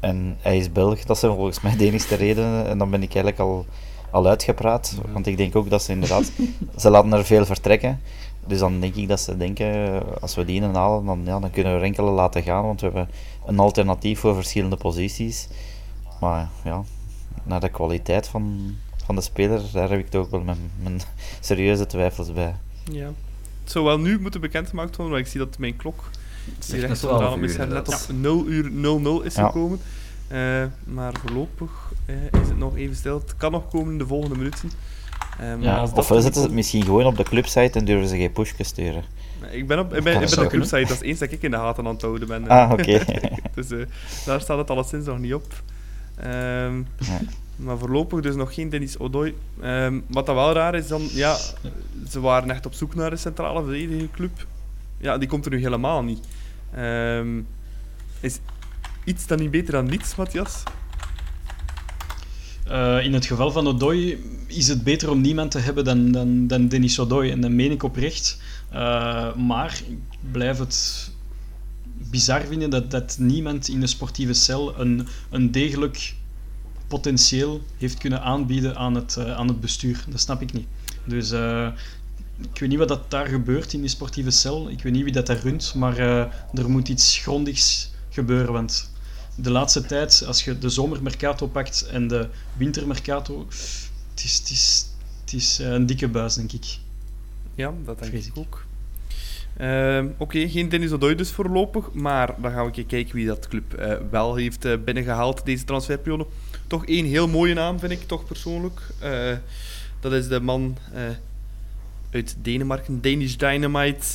En hij is Belg, dat zijn volgens mij de enige redenen. En dan ben ik eigenlijk al, al uitgepraat, want ik denk ook dat ze inderdaad, ze laten er veel vertrekken. Dus dan denk ik dat ze denken, als we die inhalen, dan, ja, dan kunnen we enkele laten gaan, want we hebben een alternatief voor verschillende posities. Maar ja, naar de kwaliteit van, van de speler, daar heb ik toch wel mijn, mijn serieuze twijfels bij. Ja. Het zou wel nu moeten bekendgemaakt worden, want ik zie dat mijn klok Het is die echt rechts net onderaan 12 op mijn uur, scherm net inderdaad. op 0 uur 00 is Ja. gekomen. Eh, maar voorlopig is het nog even stil. Het kan nog komen in de volgende minuten. Eh, maar Ja, als dat Ofwel zetten ze het komt- misschien gewoon op de clubsite en durven ze geen push te sturen. Ik ben op, ik ben, ik ben op kunnen. clubsite, dat is eens dat ik in de gaten aan het houden ben. Ah, oké. dus eh, daar staat het alleszins nog niet op. Ehm, Ja. Maar voorlopig dus nog geen Dennis Odoi. Ehm, wat dat wel raar is, dan, ja, ze waren echt op zoek naar een centrale verdedigerclub. Ja, die komt er nu helemaal niet. Ehm, is iets dan niet beter dan niets, Matthias? Eh, in het geval van Odoi is het beter om niemand te hebben dan, dan, dan Denis Odoi. En dat meen ik oprecht. Eh, maar ik blijf het bizar vinden dat, dat niemand in de sportieve cel een, een degelijk potentieel heeft kunnen aanbieden aan het, eh, aan het bestuur. Dat snap ik niet. Dus ik weet niet wat dat daar gebeurt in die sportieve cel. Ik weet niet wie dat daar runt. Maar er moet iets grondigs gebeuren. Want de laatste tijd, als je de zomermercato pakt en de wintermercato, het is, het is, het is eh, een dikke buis, denk ik. Ja, dat denk Vrees ik ook. Ehm, Oké, geen Dennis Odoi dus voorlopig, maar dan gaan we kijken wie dat club eh, wel heeft eh, binnengehaald deze transferperiode. Toch één heel mooie naam, vind ik toch persoonlijk. Dat is de man uit Denemarken, Danish Dynamite,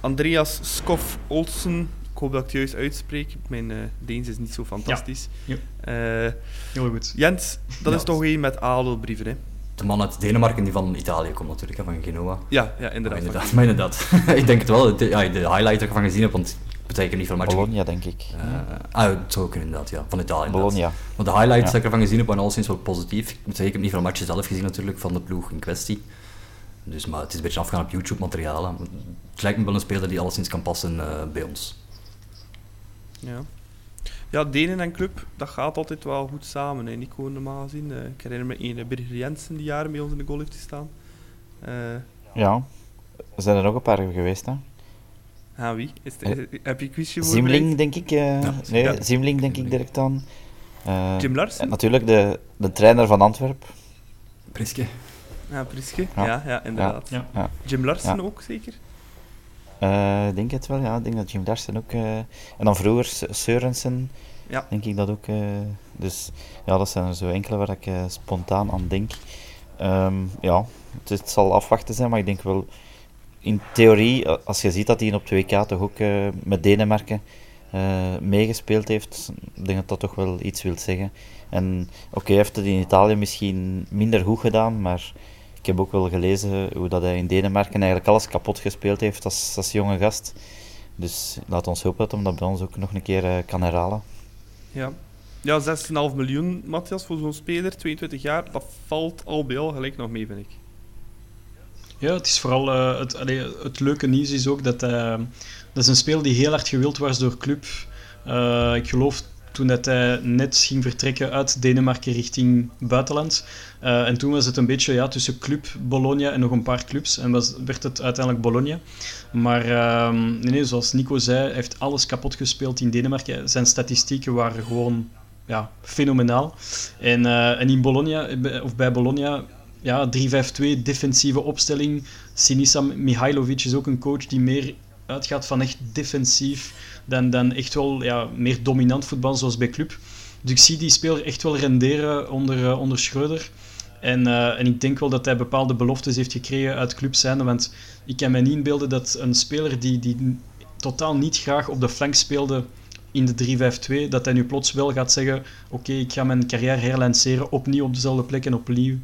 Andreas Skof Olsen. Ik hoop dat ik het juist uitspreek. Mijn eh Deens is niet zo fantastisch. Ja. Eh, Heel goed. Jens, dat Ja. is toch één met adelbrieven, hè? De man uit Denemarken die van Italië komt natuurlijk, hè, van Genoa. Ja, ja Maar inderdaad. inderdaad, maar inderdaad. ik denk het wel. De, ja, de highlight dat ik ervan gezien heb, want het betekent niet veel matchen. Bologna, denk ik. Eh, ah, het zou kunnen inderdaad, ja. Van Italië inderdaad. Bologna. Maar de highlights Ja. dat ik ervan gezien heb, waren alleszins wel positief. Ik zeggen, ik heb niet veel matchen zelf gezien natuurlijk, van de ploeg in kwestie. Dus, maar het is een beetje afgaan op YouTube-materiaal. hè. Het lijkt me wel een speler die alleszins kan passen eh, bij ons. Ja. Ja, Denen en club, dat gaat altijd wel goed samen. Hè. Nico normaal gezien. Eh, ik herinner me een Birger Jensen die jaren bij ons in de goal heeft gestaan. Eh Ja. Er zijn er nog een paar geweest, hè. ah, wie? Is heb je een quizje voor Zimling, denk ik. eh, Ja, nee, ja. Zimling, denk ik direct aan. Eh, Jim Larsen? en natuurlijk de, de trainer van Antwerpen. Priske. Ja, Priske. Ja, Ja. ja, inderdaad. Ja. Ja. Jim Larsen Ja. ook zeker? Eh, Ik denk het wel, ja. Ik denk dat Jim Larsen ook... eh, en dan vroeger S- Sørensen, Ja. denk ik dat ook. eh, dus ja, dat zijn er zo enkele waar ik spontaan aan denk. Ehm, ja, het, het zal afwachten zijn, maar ik denk wel... In theorie, als je ziet dat hij op 2K toch ook met Denemarken meegespeeld heeft, ik denk dat dat toch wel iets wil zeggen. En oké, heeft het in Italië misschien minder goed gedaan, maar ik heb ook wel gelezen hoe dat hij in Denemarken eigenlijk alles kapot gespeeld heeft als, als jonge gast. Dus laat ons hopen dat hij dat bij ons ook nog een keer eh, kan herhalen. Ja. Ja, 6,5 miljoen, Matthias, voor zo'n speler, 22 jaar. Dat valt al bij al gelijk nog mee, vind ik. Ja, het is vooral eh, het, allee, het leuke nieuws is ook dat hij, dat is een speler die heel hard gewild was door club. Eh, ik geloof toen dat hij net ging vertrekken uit Denemarken richting buitenland. Eh, en toen was het een beetje ja, tussen club, Bologna en nog een paar clubs. En was, werd het uiteindelijk Bologna. Maar ehm, nee, zoals Nico zei, heeft alles kapot gespeeld in Denemarken. Zijn statistieken waren gewoon ja, fenomenaal. En, eh, en in Bologna, eh, of bij Bologna, ja, 3-5-2, defensieve opstelling. Sinisa Mihailovic is ook een coach die meer uitgaat van echt defensief dan, dan echt wel ja, meer dominant voetbal zoals bij club. Dus ik zie die speler echt wel renderen onder, eh, onder Schreuder. En, eh, en ik denk wel dat hij bepaalde beloftes heeft gekregen uit club zijnde, want ik kan me niet inbeelden dat een speler die, die totaal niet graag op de flank speelde in de 3-5-2, dat hij nu plots wel gaat zeggen oké, ik ga mijn carrière herlanceren, opnieuw op dezelfde plek en opnieuw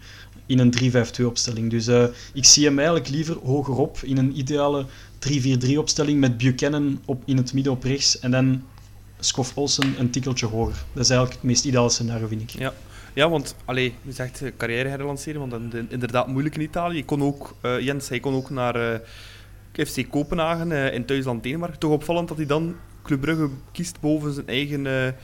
in een 3-5-2 opstelling. Dus uh, ik zie hem eigenlijk liever hogerop in een ideale 3-4-3 opstelling met Buchanan op, in het midden op rechts en dan Skof Olsen een tikkeltje hoger. Dat is eigenlijk het meest ideale scenario, vind ik. Ja, ja want allee, je zegt uh, carrière herlanceren, want dat is inderdaad moeilijk in Italië. Je kon ook, uh, Jens, hij kon ook naar FC Kopenhagen in thuisland Denemarken. Toch opvallend dat hij dan Club Brugge kiest boven zijn eigen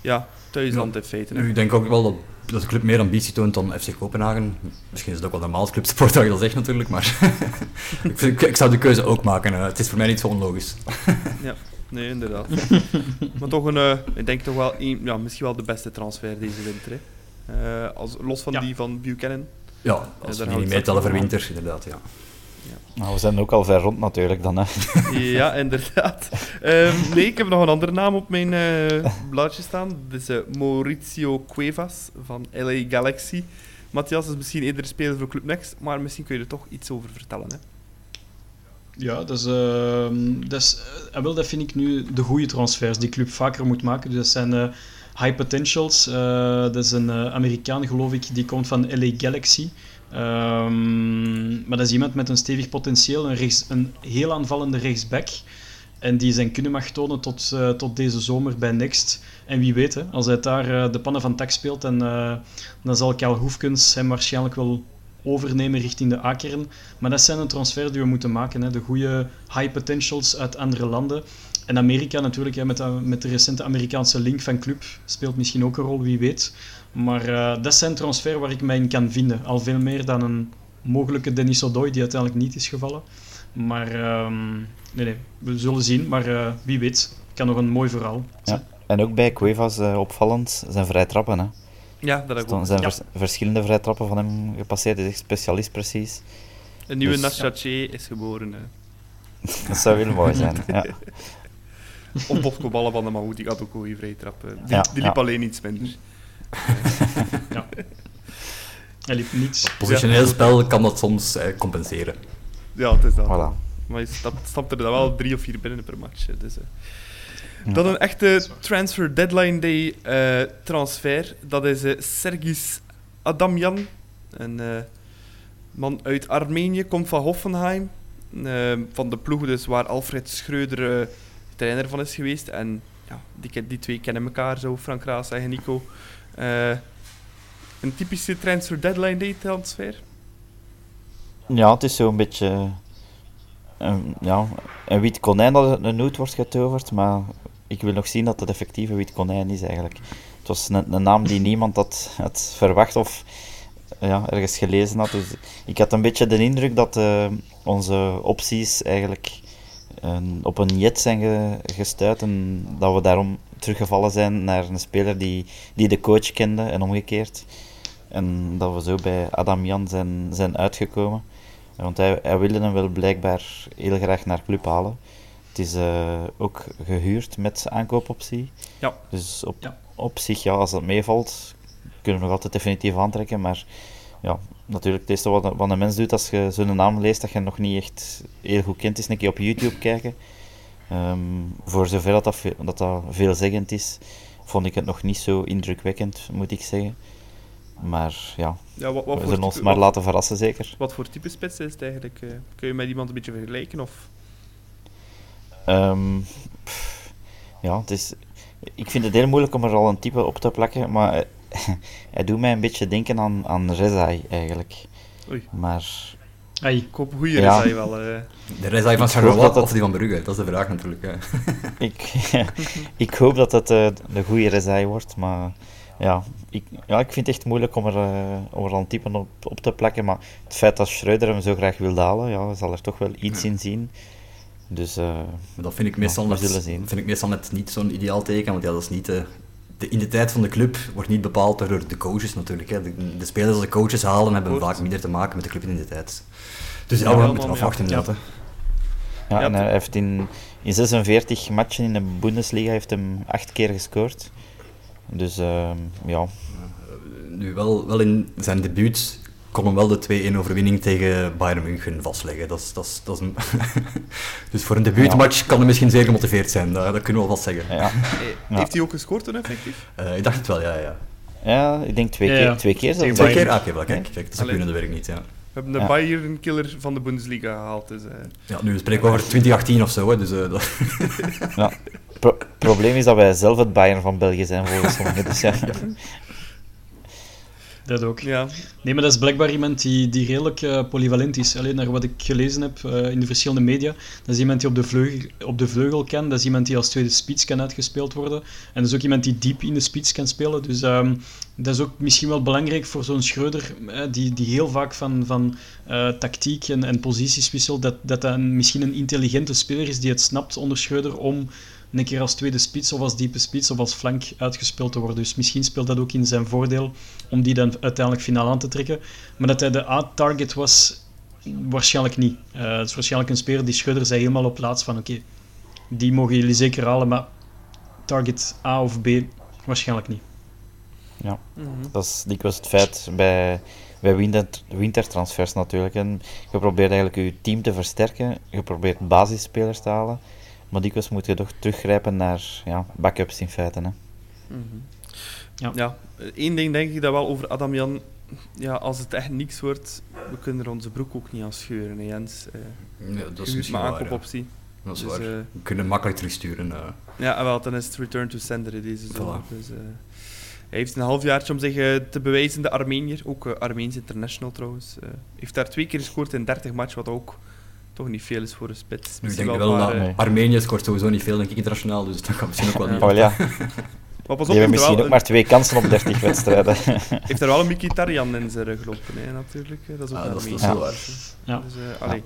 ja, thuisland in feite. Ik denk ook wel dat, dat de club meer ambitie toont dan FC Kopenhagen. Misschien is het ook wel normaal clubsport dat je dat zegt natuurlijk, maar ik, vind, ik, zou de keuze ook maken. het is voor mij niet zo onlogisch. ja. Nee, inderdaad. maar toch een, uh, ik denk toch wel een, ja, misschien wel de beste transfer deze winter. Hè. Uh, als, los van ja. die van Buchanan. Ja, als we niet meetellen voor winter, inderdaad. Ja. Ja. Nou, we zijn ook al ver rond natuurlijk dan. Hè. ja, inderdaad. Um, nee, ik heb nog een andere naam op mijn uh, blaadje staan. Dat is uh, Mauricio Cuevas van LA Galaxy. Matthias is misschien eerder speler voor Club Next, maar misschien kun je er toch iets over vertellen. Hè? Ja, dat, is, uh, dat, is, uh, wel, dat vind ik nu de goede transfers die club vaker moet maken. Dus dat zijn uh, high potentials. dat is een Amerikaan, geloof ik, die komt van LA Galaxy. Um, maar dat is iemand met een stevig potentieel, een, rechts, een heel aanvallende rechtsback. En die zijn kunnen mag tonen tot, uh, tot deze zomer bij Next. En wie weet, als hij daar uh, de pannen van tak speelt, en, uh, dan zal Karl Hoefkens hem waarschijnlijk wel overnemen richting de A-kern. Maar dat zijn een transfer die we moeten maken. Hè. De goede high potentials uit andere landen. En Amerika natuurlijk, hè, met, de, met de recente Amerikaanse link van club, speelt misschien ook een rol, wie weet. Maar uh, dat zijn transfer waar ik mij in kan vinden. Al veel meer dan een mogelijke Denis Odoi, die uiteindelijk niet is gevallen. Maar um, nee, nee, we zullen zien. Maar uh, wie weet, kan nog een mooi verhaal ja. En ook bij Cuevas uh, opvallend zijn vrij trappen. Hè. Ja, dat er zijn ja. vers verschillende vrij trappen van hem gepasseerd. Hij is echt specialist precies. Een nieuwe dus, is geboren. Hè. dat zou heel mooi zijn. ja. Of Bosco Ballen van de Mahout, die had ook een goede vrije trap. Die, ja, die liep alleen iets minder. Ja. Hij liep niets. Positioneel spel kan dat soms eh, compenseren. Ja, het is dat. Voilà. Maar je stapt, stapt er dan wel drie of vier binnen per match. Dus, ja. Dan een echte transfer deadline day uh, transfer. Dat is uh, Sergis Adamjan. Een man uit Armenië, komt van Hoffenheim. van de ploeg dus waar Alfred Schreuder trainer van is geweest. En ja, die, die twee kennen elkaar, zo Frank Raas en Nico. Uh, een typische transfer deadline day transfer? Ja, het is zo'n beetje een, ja, een wit konijn dat een noot wordt getoverd, maar ik wil nog zien dat het effectief een wit konijn is eigenlijk. Het was een, een naam die niemand had, had verwacht of ja, ergens gelezen had. Dus ik had een beetje de indruk dat uh, onze opties eigenlijk op een jet zijn ge, gestuurd en dat we daarom teruggevallen zijn naar een speler die, die de coach kende en omgekeerd. En dat we zo bij Adam Jan zijn, zijn uitgekomen. Want hij, hij wilde hem wel blijkbaar heel graag naar club halen. Het is uh, ook gehuurd met aankoopoptie. Ja. Dus op, ja. op zich, ja, als dat meevalt, kunnen we nog altijd definitief aantrekken. Maar ja, natuurlijk, het eerste wat, wat een mens doet als je zo'n naam leest dat je nog niet echt heel goed kent, is een keer op YouTube kijken. Um, voor zover dat dat, dat dat veelzeggend is, vond ik het nog niet zo indrukwekkend, moet ik zeggen. Maar ja, ja wat, wat we zullen ons maar wat, laten verrassen, zeker. Wat voor type spits is het eigenlijk? Uh, kun je met iemand een beetje vergelijken? Of? Um, pff, ja, het is, ik vind het heel moeilijk om er al een type op te plakken, maar hij doet mij een beetje denken aan, aan Rezai eigenlijk. Oei. Maar Hey, ik hoop goede ja. Rezai wel. Uh. De Rezai van Charleroi of die van Brugge? Dat is de vraag natuurlijk. Hè. ik, ik hoop dat het uh, de goede Rezai wordt, maar ja ik, ja, ik vind het echt moeilijk om er, uh, om er een type op, op te plakken. Maar het feit dat Schreuder hem zo graag wil dalen, ja, zal er toch wel iets ja. in zien. Dus, dat vind ik meestal, ja, net, vind ik meestal net niet zo'n ideaal teken, want ja, dat is niet de, de identiteit van de club wordt niet bepaald door de coaches natuurlijk. Hè. De, de spelers die de coaches halen hebben vaak minder te maken met de clubidentiteit. Dus ja, we moeten afwachten inderdaad. Ja, ja, en hij heeft in, in 46 matchen in de Bundesliga heeft hem acht keer gescoord. Dus uh, ja. Nu wel, wel in zijn debuut kon hem wel de 2-1 overwinning tegen Bayern München vastleggen. Dat is, dat is, dat is een dus voor een debuutmatch ja. kan hij misschien zeer gemotiveerd zijn, dat, dat kunnen we wel vast zeggen. Ja. Heeft hij ook gescoord toen effectief? Uh, ik dacht het wel, ja. ja. Ja, ik denk twee Ja, keer. ja. Twee keer. Twee keer? Ah, oké, kijk, kijk, dat is Allee. een werk niet, ja. We hebben de Ja. Bayern-killer van de Bundesliga gehaald. Dus, eh, Ja, nu spreken we over 2018 of zo, hè, dus eh, dat... Ja. Pro- probleem is dat wij zelf het Bayern van België zijn, volgens sommigen. Dus ja. Dat ook. ja. Nee, maar dat is blijkbaar iemand die, die redelijk eh, polyvalent is. Alleen naar wat ik gelezen heb eh, in de verschillende media. Dat is iemand die op de, vleugel, op de vleugel kan. Dat is iemand die als tweede spits kan uitgespeeld worden. En dat is ook iemand die diep in de spits kan spelen. Dus ehm, dat is ook misschien wel belangrijk voor zo'n Schreuder, eh, die, die heel vaak van, van tactiek en, en posities wisselt. Dat dat, dat een, misschien een intelligente speler is die het snapt onder Schreuder om een keer als tweede spits of als diepe spits of als flank uitgespeeld te worden. Dus misschien speelt dat ook in zijn voordeel om die dan uiteindelijk finaal aan te trekken. Maar dat hij de A-target was, waarschijnlijk niet. Eh, het is waarschijnlijk een speler die Schreuder zei helemaal op plaats van oké, die mogen jullie zeker halen, maar target A of B waarschijnlijk niet. Ja, Mhm. dat is dikwijls het feit bij, bij winter, wintertransfers natuurlijk. En je probeert eigenlijk je team te versterken, je probeert basisspelers te halen, maar dikwijls moet je toch teruggrijpen naar ja, backups in feite. Hè. Mhm. Ja. Ja, één ding denk ik dat wel over Adam Jan. Ja, als het echt niks wordt, we kunnen er onze broek ook niet aan scheuren, hè, Jens. Eh Ja, dat is huurt misschien maar waar, ja. aankoopoptie. Dat is Dus, waar. eh, We kunnen makkelijk terugsturen. eh. Ja, wel, dan is het return to sender in deze zomer. Voilà. Dus, eh, hij heeft een halfjaartje om zich te bewijzen, de Armenier. Ook Armeens international trouwens. Eh, heeft daar twee keer gescoord in 30 matchen, wat ook toch niet veel is voor een spits. Nu, ik denk wel dat eh. Armenië scoort sowieso niet veel, denk ik, internationaal, dus dat kan misschien ook wel Ja. niet. Oh, ja. Maar pas Die op, hebben misschien ook maar twee kansen op 30 wedstrijden. heeft er wel een Mkhitaryan in zijn rug gelopen, hè, natuurlijk. Dat is ook Ah, een dat is- Ja. Dus, eh, allee.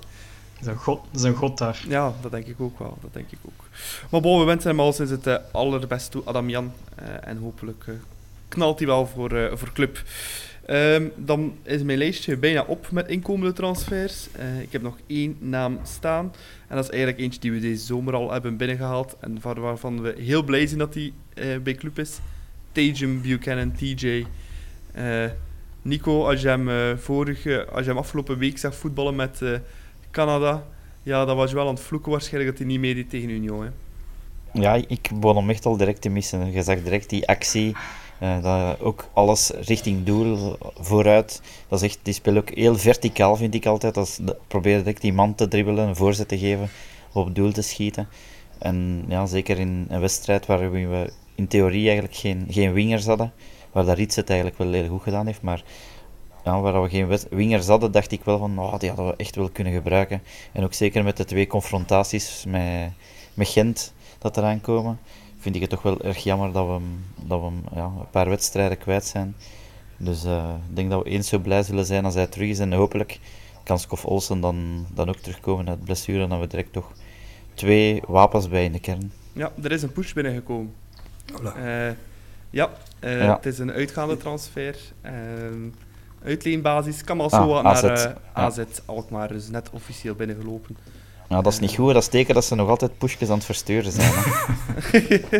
Dat is een god, dat is een god daar. Ja, dat denk ik ook wel. Dat denk ik ook. Maar bon, we wensen hem al sinds het eh, allerbest toe, Adam Jan. Eh, en hopelijk eh, knalt hij wel voor, eh, voor club. Ehm, dan is mijn lijstje bijna op met inkomende transfers. Eh, ik heb nog één naam staan. En dat is eigenlijk eentje die we deze zomer al hebben binnengehaald. En waar- waarvan we heel blij zijn dat hij eh, bij club is. Tajum Buchanan, TJ. Eh, Nico, als je, hem, vorige, als je hem afgelopen week zag voetballen met Canada, ja, dan was je wel aan het vloeken waarschijnlijk dat hij niet meedeed tegen Union. Hè. Ja, ik begon hem echt al direct te missen. Je zag direct die actie, eh, ook alles richting doel, vooruit. Dat is echt, die speelt ook heel verticaal, vind ik altijd. Dat is, de- probeer direct die man te dribbelen, een voorzet te geven, op doel te schieten. En ja, zeker in een wedstrijd waar we in theorie eigenlijk geen, geen wingers hadden, waar dat Rits het eigenlijk wel heel goed gedaan heeft, maar ja, waar we geen wingers hadden, dacht ik wel van, oh, die hadden we echt wel kunnen gebruiken. En ook zeker met de twee confrontaties met, met Gent dat eraan komen, vind ik het toch wel erg jammer dat we, hem- dat we hem, ja, een paar wedstrijden kwijt zijn. Dus eh, ik denk dat we eens zo blij zullen zijn als hij terug is. En hopelijk kan Skof Olsen dan, dan ook terugkomen uit blessure. En dan we direct toch twee wapens bij in de kern. Ja, er is een push binnengekomen. Eh, ja, eh, Ja. het is een uitgaande transfer. Ehm uitleenbasis. Kamal Ah, Soa AZ, naar ja. AZ Alkmaar, dus net officieel binnengelopen. Ja, dat is niet goed. Dat is teken dat ze nog altijd pushjes aan het versturen zijn. Hè.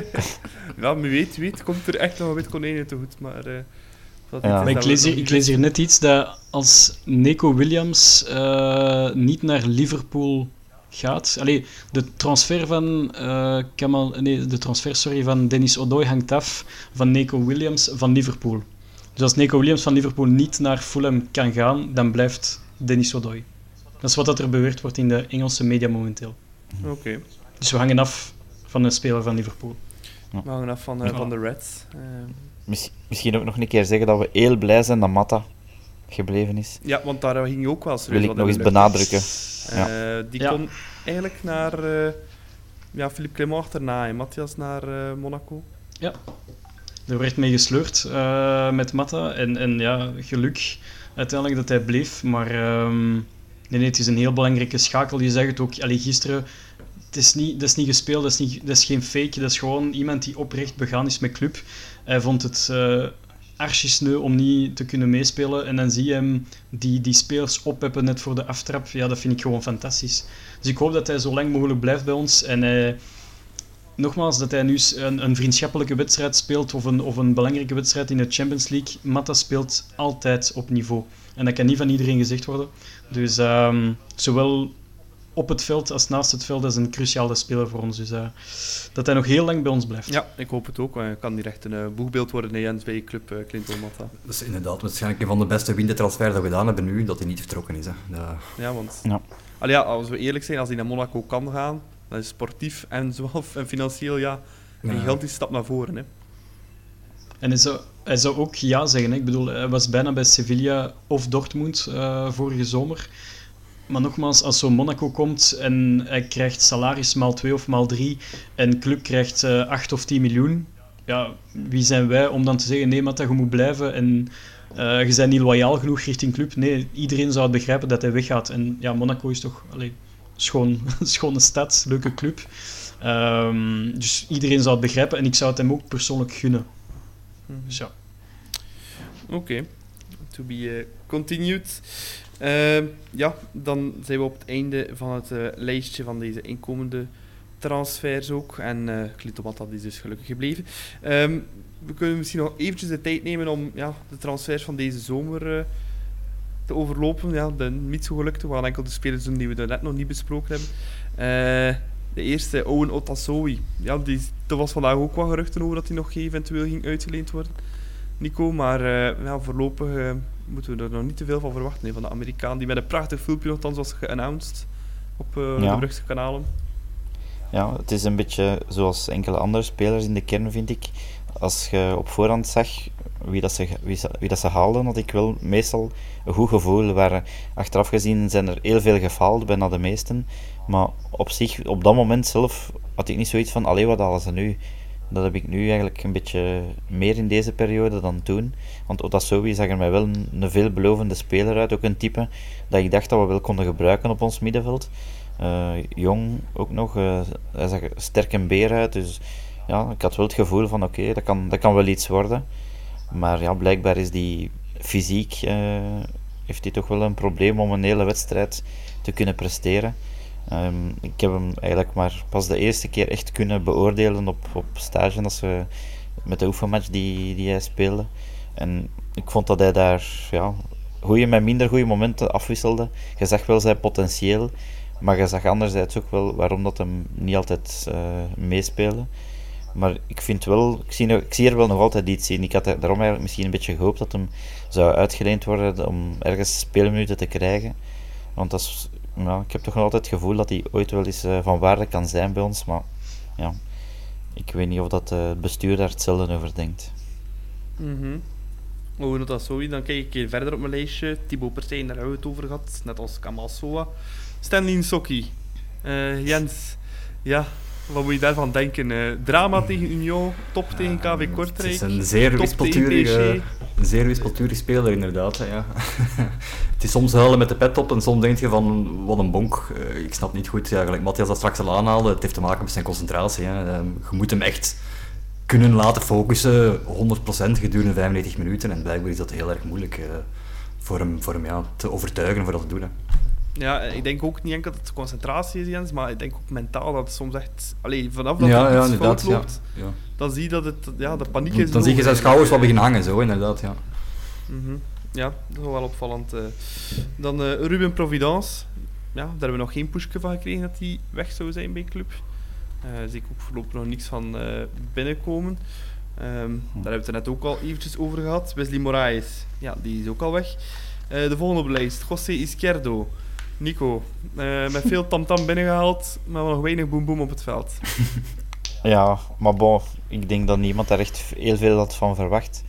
ja, wie weet, wie weet, komt er echt nog een wit konijn te goed, maar... eh, dat Ja. Maar ik lees, hier, ik lees hier net iets dat als Neco Williams eh, niet naar Liverpool gaat. Allee, de transfer van eh, Kamal, nee, de transfer sorry, van Dennis Odoi hangt af van Neco Williams van Liverpool. Dus als Neco Williams van Liverpool niet naar Fulham kan gaan, dan blijft Dennis Odoi. Dat is wat dat er beweerd wordt in de Engelse media momenteel. Oké, Dus we hangen af van een speler van Liverpool. we hangen af van, eh, Ja. van de Reds. Eh, Mis- misschien ook nog een keer zeggen dat we heel blij zijn dat Matta gebleven is. ja, want daar ging je ook wel serieus Wil ik nog eens de benadrukken. Eh, die Ja. kon eigenlijk naar... eh ja, Philippe Clement achterna en Matthias naar eh, Monaco. Er werd mee gesleurd eh, met Matta. En, en ja, geluk uiteindelijk dat hij bleef. Maar ehm, nee, nee, het is een heel belangrijke schakel. Je zegt het ook allee, gisteren. Het is, niet, dat is niet gespeeld, dat is, niet, dat is geen fake. Dat is gewoon iemand die oprecht begaan is met club. Hij vond het uh, archisneu om niet te kunnen meespelen. En dan zie je hem die, die spelers oppeppen net voor de aftrap. Ja, dat vind ik gewoon fantastisch. Dus ik hoop dat hij zo lang mogelijk blijft bij ons. En nogmaals, dat hij nu een, een vriendschappelijke wedstrijd speelt of een, of een belangrijke wedstrijd in de Champions League. Matta speelt altijd op niveau. En dat kan niet van iedereen gezegd worden. Dus ehm, zowel op het veld als naast het veld is een cruciale speler voor ons. Dus uh, dat hij nog heel lang bij ons blijft. Ja, ik hoop het ook. Hij kan hier echt een uh, boegbeeld worden in Jens bij Club uh, Clinton Matta. Dat is inderdaad waarschijnlijk een van de beste wintertransfers dat we gedaan hebben nu, dat hij niet vertrokken is. Hè. Ja. ja, want... Ja. Allee, ja, als we eerlijk zijn, als hij naar Monaco kan gaan, dan is sportief en, zowel, en financieel ja, een ja. gigantische stap naar voren. Hè. En hij zou, hij zou ook ja zeggen. Ik bedoel, hij was bijna bij Sevilla of Dortmund uh, vorige zomer. Maar nogmaals, als zo'n Monaco komt en hij krijgt salaris maal 2 of maal 3 en club krijgt uh, eh, 8 of 10 miljoen, ja, wie zijn wij om dan te zeggen, nee, dat je moet blijven en uh, je bent niet loyaal genoeg richting club. Nee, iedereen zou het begrijpen dat hij weggaat. En ja, Monaco is toch allee, schoon, schone stad, leuke club. Um, dus iedereen zou het begrijpen en ik zou het hem ook persoonlijk gunnen. Mhm. Ja. Oké, to be uh, continued. Uh, ja, dan zijn we op het einde van het uh, lijstje van deze inkomende transfers ook. En uh, Klitomat is dus gelukkig gebleven. Um, we kunnen misschien nog eventjes de tijd nemen om ja, de transfers van deze zomer te overlopen. Ja, de niet zo gelukte. We enkel de spelers doen die we net nog niet besproken hebben. De eerste, Owen Otasowi. Ja, die, er was vandaag ook wat geruchten over dat hij nog eventueel ging uitgeleend worden. Nico, maar ja, voorlopig moeten we er nog niet te veel van verwachten. Van de Amerikaan die met een prachtig filmpje nogthans was geannounced op uh, ja. de Brugse kanalen. Ja, het is een beetje zoals enkele andere spelers in de kern, vind ik. Als je op voorhand zag wie dat ze, wie, dat haalden, had ik wel meestal een goed gevoel. Waar, achteraf gezien zijn er heel veel gefaald, bijna de meesten. Maar op zich, op dat moment zelf, had ik niet zoiets van, alleen wat halen ze nu? Dat heb ik nu eigenlijk een beetje meer in deze periode dan toen. Want Otasowi zag er mij wel een, een veelbelovende speler uit. Ook een type dat ik dacht dat we wel konden gebruiken op ons middenveld. Uh, jong ook nog. Uh, hij zag er sterk en beer uit. Dus ja, ik had wel het gevoel van oké, dat, kan, dat kan wel iets worden. Maar ja, blijkbaar is die fysiek... Uh, heeft hij toch wel een probleem om een hele wedstrijd te kunnen presteren. Um, ik heb hem eigenlijk maar pas de eerste keer echt kunnen beoordelen op, op stage als we, met de oefenmatch die, die hij speelde. En ik vond dat hij daar ja, goede met minder goede momenten afwisselde. Je zag wel zijn potentieel, maar je zag anderzijds ook wel waarom dat hem niet altijd uh, meespeelde. Maar ik vind wel, ik zie, ik zie er wel nog altijd iets in. Ik had daarom eigenlijk misschien een beetje gehoopt dat hem zou uitgeleend worden om ergens speelminuten te krijgen. Want dat is ja, ik heb toch nog altijd het gevoel dat hij ooit wel eens uh, van waarde kan zijn bij ons. Maar ja, ik weet niet of dat het bestuur daar hetzelfde over denkt. Mm. Oh, dat zo, dan kijk ik hier verder op mijn lijstje. Thibaut Pertijn, daar hebben we het over gehad. Net als Kamal Soa. Stanley Sokki. Uh, Jens, ja, wat moet je daarvan denken? Uh, drama tegen Union, top tegen KV Kortrijk. Het is een zeer wispelturige, een zeer wispelturige speler, inderdaad. Ja. het is soms huilen met de pet op en soms denk je van wat een bonk. Uh, ik snap niet goed, ja, gelijk Matthias dat straks al aanhaalde, het heeft te maken met zijn concentratie. Hè. Uh, je moet hem echt kunnen laten focussen, 100% gedurende 95 minuten. En blijkbaar is dat heel erg moeilijk voor hem, voor hem ja, te overtuigen voor dat te doen. Hè. Ja, ik denk ook niet enkel dat het concentratie is, Jens, maar ik denk ook mentaal dat het soms echt... Allee, vanaf dat ja, het ja, fout loopt, ja. Ja. dan zie je dat het... Ja, de paniek is... Dan zie je zijn schouders wat beginnen hangen, zo, inderdaad, ja. Mm -hmm. Ja, dat is wel opvallend. Uh. Dan uh, Ruben Providence. Ja, daar hebben we nog geen pushje van gekregen dat hij weg zou zijn bij club. Uh, zie ik ook voorlopig nog niks van binnenkomen. Um, daar hebben we het er net ook al eventjes over gehad. Wesley Moraes, ja, die is ook al weg. de volgende op de lijst, José Izquierdo. Nico, uh, met veel tamtam binnengehaald, maar nog weinig boem boem op het veld. Ja, maar bon, ik denk dat niemand daar echt heel veel had van verwacht.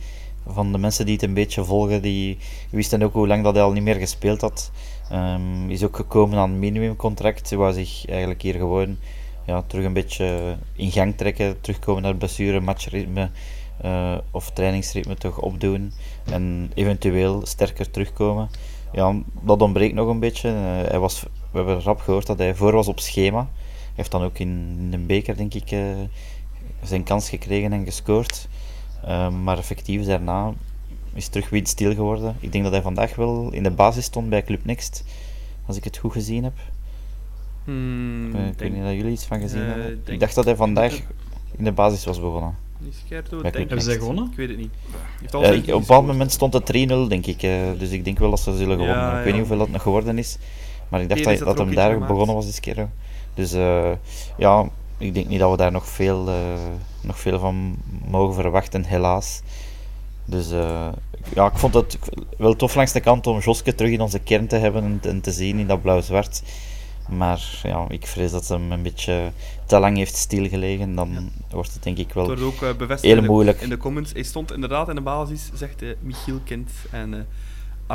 Van de mensen die het een beetje volgen, die wisten ook hoe lang dat hij al niet meer gespeeld had. Um, is ook gekomen aan een minimumcontract. Wou zich eigenlijk hier gewoon ja, terug een beetje in gang trekken. Terugkomen naar blessure, matchritme uh, of trainingsritme toch opdoen. En eventueel sterker terugkomen ja, dat ontbreekt nog een beetje. Uh, hij was, we hebben rap gehoord dat hij voor was op schema. Hij heeft dan ook in de beker, denk ik, uh, zijn kans gekregen en gescoord. Uh, maar effectief daarna is terug weer stil geworden. Ik denk dat hij vandaag wel in de basis stond bij Club Next, als ik het goed gezien heb. Hmm, ik denk, weet niet dat jullie iets van gezien hebben. Ik dacht dat hij vandaag in de basis was begonnen. Hebben zij gewonnen? Ik weet het niet. Ja, ik, op een bepaald moment stond het 3-0, denk ik. Uh, dus ik denk wel dat ze zullen gewonnen. Ja, ik weet niet hoeveel dat nog geworden is. Maar ik dacht dat, dat dat hem daar begonnen was dit keer. Dus eh, ja, ik denk niet dat we daar nog veel, eh, nog veel van mogen verwachten, helaas. Dus eh, ja, ik vond het wel tof langs de kant om Joske terug in onze kern te hebben en, en te zien in dat blauw-zwart. Maar ja, ik vrees dat hem een beetje te lang heeft stilgelegen. Dan wordt het denk ik Het wel wordt ook eh, bevestigd heel in de, moeilijk. in de comments. Hij stond inderdaad in de basis, zegt eh, Michiel Kind. En eh, Ja,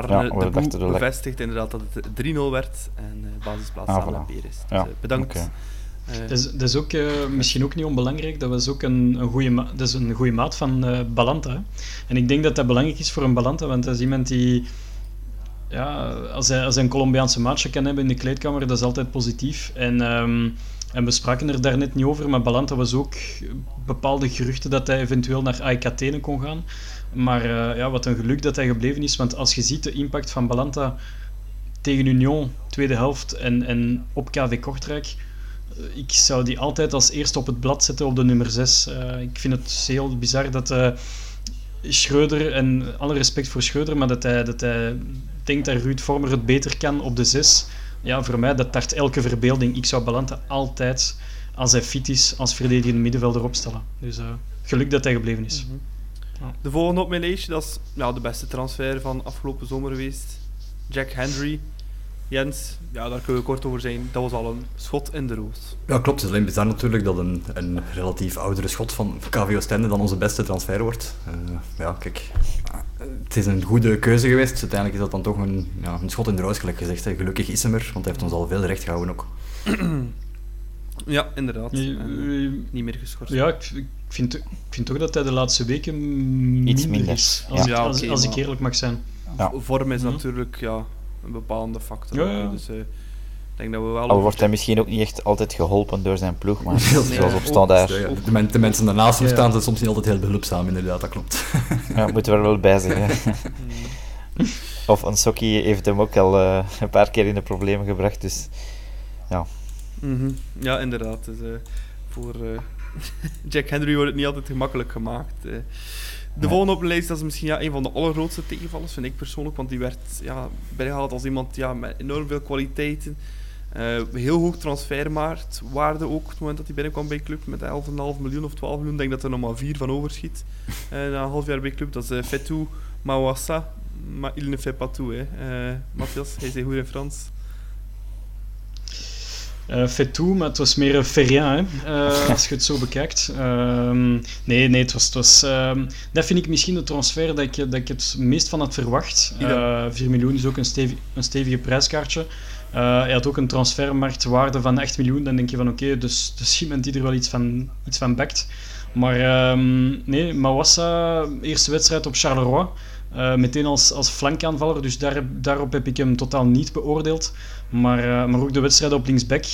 Arne de Boe bevestigt inderdaad dat het 3-0 werd. En eh basisplaats Ah, voilà. Peres. Dus, Ja, bedankt. Eh, Dat is, dat is ook misschien ook niet onbelangrijk. Dat was ook een, een goede ma- dat is een goede maat van eh, Balanta. hè. En ik denk dat dat belangrijk is voor een Balanta, want dat is iemand die. Ja, als hij, als hij een Colombiaanse maatje kan hebben in de kleedkamer, dat is altijd positief. En, ehm, en we spraken er daarnet niet over, maar Balanta was ook bepaalde geruchten dat hij eventueel naar AEK kon gaan. Maar eh, ja, wat een geluk dat hij gebleven is, want als je ziet de impact van Balanta tegen Union, tweede helft, en, en op KV Kortrijk, eh, ik zou die altijd als eerste op het blad zetten op de nummer 6. ik vind het heel bizar dat eh Schreuder, en alle respect voor Schreuder, maar dat hij, dat hij denkt dat Ruud Vormer het beter kan op de 6. Ja, voor mij, dat tart elke verbeelding. Ik zou Balanta altijd, als hij fit is, als verdedigende middenvelder opstellen. Dus eh, geluk dat hij gebleven is. De volgende op mijn lijstje, dat is ja, de beste transfer van afgelopen zomer geweest. Jack Henry. Jens, ja, daar kunnen we kort over zijn. Dat was al een schot in de roos. Ja, klopt. Het is alleen bizar natuurlijk dat een, een relatief oudere schot van KV Oostende dan onze beste transfer wordt. Eh, ja, kijk. Het is een goede keuze geweest. Uiteindelijk is dat dan toch een, ja, een schot in de roos, gelijk gezegd. Hè. Gelukkig is hem er, want hij heeft ons al veel recht gehouden ook. Ja, inderdaad. Eh, eh, niet meer geschorst. Ja, ik, ik, vind, ik vind toch dat hij de laatste weken Iets minder, is. ja. Als, ik, Ja, als, oké, als ik eerlijk mag zijn. Ja. Vorm is Mhm. natuurlijk ja, een bepalende factor. Ja, ja. Dus eh, ik denk dat we wel... Al wordt hij misschien ook niet echt altijd geholpen door zijn ploeg, maar zoals op standaard. Ja, de, men- de mensen daarnaast hem Ja. staan zijn soms niet altijd heel behulpzaam, inderdaad, dat klopt. Ja, moeten we er wel bij zeggen. Of Ansokki heeft hem ook al eh, een paar keer in de problemen gebracht, dus Mhm. Ja, inderdaad. Dus, eh, voor eh, Jack Henry wordt het niet altijd gemakkelijk gemaakt. De volgende op de lijst dat is misschien ja, een van de allergrootste tegenvallers, vind ik persoonlijk. Want die werd ja, bijgehaald als iemand ja, met enorm veel kwaliteiten. Eh, heel hoog transfermarkt, waarde ook, op het moment dat hij binnenkwam bij club. Met 11,5 miljoen of 12 miljoen. Ik denk dat er nog maar 4 van overschiet. eh, na een half jaar bij club. Dat is uh, Fetou Mawassa. Maar il ne fait pas tout, hè. Matthias, hij zei goed in Frans. Eh fait tout, maar het was meer een ferrien, hè, eh, als je het zo bekijkt. Ehm, nee, nee, het was... Het was ehm, dat vind ik misschien de transfer dat ik, dat ik het meest van had verwacht. Ja. Eh 4 miljoen is ook een, stevig, een stevige prijskaartje. Eh, hij had ook een transfermarktwaarde van 8 miljoen. Dan denk je van oké, dus, dus iemand die er wel iets van, iets van bakt. Maar ehm, nee, Mawassa, eerste wedstrijd op Charleroi. Eh, meteen als, als flankaanvaller, dus daar, daarop heb ik hem totaal niet beoordeeld. Maar, eh, maar ook de wedstrijd op linksback.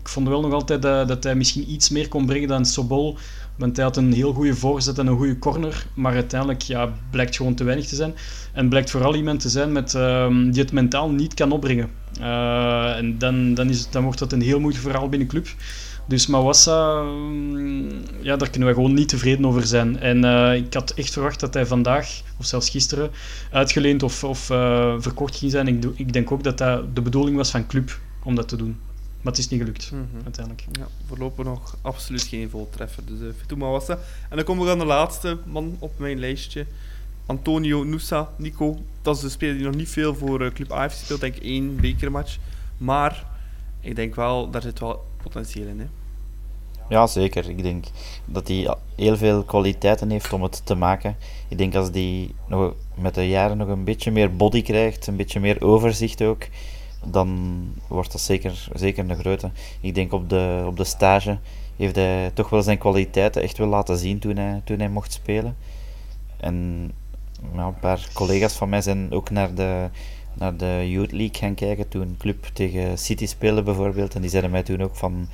Ik vond wel nog altijd dat, hij misschien iets meer kon brengen dan Sobol. Want hij had een heel goede voorzet en een goede corner. Maar uiteindelijk ja, blijkt gewoon te weinig te zijn. En blijkt vooral iemand te zijn met, ehm, die het mentaal niet kan opbrengen. Eh, en dan, dan, is dan wordt dat een heel moeilijk verhaal binnen club. Dus Mawassa, mm, ja, daar kunnen we gewoon niet tevreden over zijn. En eh, ik had echt verwacht dat hij vandaag, of zelfs gisteren, uitgeleend of, of eh, verkocht ging zijn. Ik, ik denk ook dat dat de bedoeling was van club om dat te doen. Maar het is niet gelukt, Mhm. uiteindelijk. Ja, voorlopig nog absoluut geen voltreffer. Dus uh, Mawassa. En dan komen we aan de laatste man op mijn lijstje. Antonio Nusa Nico. Dat is de speler die nog niet veel voor Club A heeft gespeeld. Denk ik één bekermatch. Maar ik denk wel, daar zit wel potentieel in. Hè. ja, zeker. Ik denk dat hij heel veel kwaliteiten heeft om het te maken. Ik denk als hij nog met de jaren nog een beetje meer body krijgt, een beetje meer overzicht ook, dan wordt dat zeker, zeker een grote. Ik denk op de, op de stage heeft hij toch wel zijn kwaliteiten echt wel laten zien toen hij, toen hij mocht spelen. En ja, een paar collega's van mij zijn ook naar de, naar de Youth League gaan kijken toen Club tegen City speelde bijvoorbeeld. En die zeiden mij toen ook van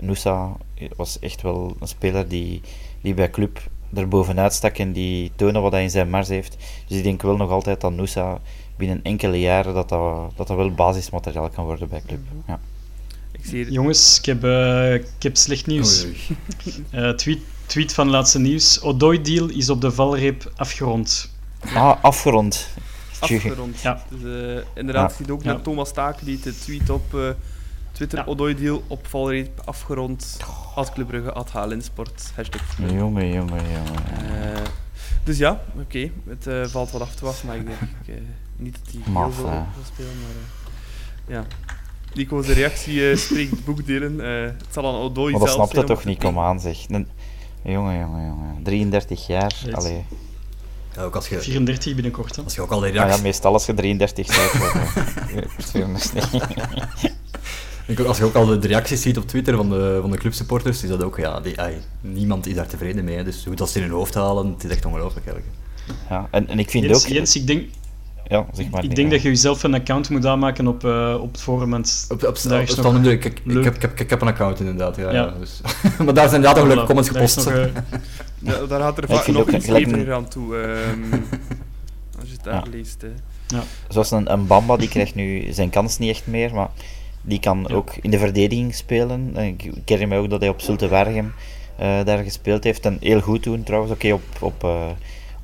Nusa was echt wel een speler die, die bij Club er bovenuit stak en die toonde wat hij in zijn mars heeft. Dus ik denk wel nog altijd dat Nusa binnen enkele jaren dat dat, dat, dat wel basismateriaal kan worden bij Club. Ja. Ik zie hier- Jongens, ik heb, eh, ik heb slecht nieuws. Eh, tweet, tweet van laatste nieuws. Odoi-deal is op de valreep afgerond. Ah, afgerond. Afgerond. Ja. Dus eh, inderdaad, Ja. je ziet ook Ja. naar Thomas Taken die de tweet op eh, Twitter, Ja. Odoi deal op valreep afgerond. Ad Club Brugge, ad Halensport, hashtag. Jongen, jongen, jongen. Eh, dus ja, oké, het eh, valt wat af te wachten, maar ik denk eh, niet dat hij heel veel zal spelen. Maar eh, ja, Nico's reactie eh, spreekt boekdelen. Eh, het zal aan Odoi Maar dat zelf snapte zijn om toch het te niet, kom aan zeg. Een- Jongen, jongen, jongen. 33 jaar. Allee. Ja, ook als je, 34 binnenkort. Hè. als je ook al die Ah ja, reacties, meestal als je 33 bent. wel, ik word 34. ik ook- als je ook al de reacties ziet op Twitter van de, van de clubsupporters, is dat ook, ja, die, ai, niemand is daar tevreden mee. hè. Dus hoe dat ze in hun hoofd halen, het is echt ongelooflijk eigenlijk. Ja, en, en ik vind Jens, ook... Jens, ik denk, Ja, zeg maar. ik denk ja. dat je jezelf een account moet aanmaken op, eh, op het forum. Want Op, op, Daar op is nog standaard, ik, ik, ik, heb, ik, heb, ik heb een account inderdaad, ja. Ja. ja, dus. maar daar zijn inderdaad nog comments gepost. nog, eh, Ja, daar gaat er Ja, ik vaak vind nog ook iets een- aan toe. ehm, als je het daar Ja. leest. eh. Zoals een, een Bamba, die krijgt nu zijn kans niet echt meer, maar die kan Ja. ook in de verdediging spelen. En Ik ik herinner me ook dat hij op Zulte Waregem eh, daar gespeeld heeft. En heel goed doen trouwens. Oké, op, op, eh,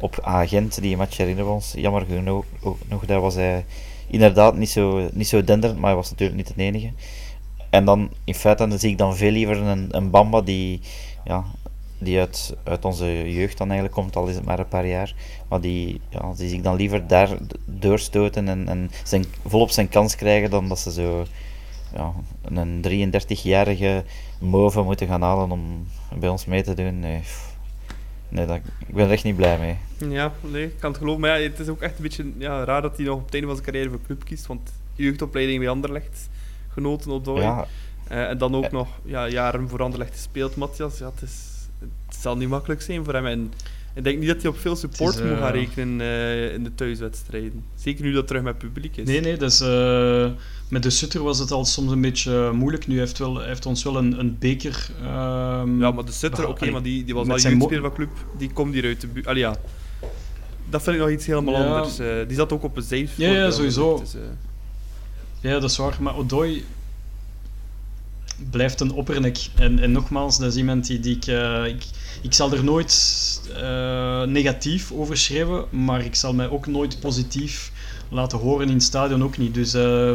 op Agent, die match herinneren ons. Jammer genoeg, ook nog, daar was hij inderdaad niet zo, niet zo denderend, maar hij was natuurlijk niet de enige. En dan, in feite, dan zie ik dan veel liever een, een Bamba die, ja, die uit, uit onze jeugd dan eigenlijk komt, al is het maar een paar jaar. Maar die, ja, zie ik dan liever daar doorstoten en, en zijn, volop zijn kans krijgen dan dat ze zo ja, een 33-jarige move moeten gaan halen om bij ons mee te doen. Nee. Nee dat, ik ben er echt niet blij mee. Ja, nee, ik kan het geloven. Maar ja, het is ook echt een beetje ja, raar dat hij nog op het einde van zijn carrière voor club kiest. Want jeugdopleiding bij Anderlecht genoten op Dooi. Ja, Eh, en dan ook Eh. nog ja, jaren voor Anderlecht gespeeld, Matthias. Ja, het, is, het zal niet makkelijk zijn voor hem. En ik denk niet dat hij op veel support is, moet gaan eh, rekenen eh, in de thuiswedstrijden. Zeker nu dat het terug met publiek is. Nee, nee, dus, eh, met de Sutter was het al soms een beetje moeilijk. Nu heeft, wel, heeft ons wel een, een beker. ehm, Ja, maar de Sutter, oké, maar die, die was al jeugdspeler van club. Die komt hier uit de buurt. Ja. Dat vind ik nog iets helemaal Ja. anders. die zat ook op een zeef. Ja, ja, sowieso. Dus, Ja, dat is waar. Maar Odoi blijft een oppernek. En, en nogmaals, dat is iemand die, eh, ik... Ik zal er nooit eh, negatief over schrijven, maar ik zal mij ook nooit positief laten horen in het stadion, ook niet. Dus eh,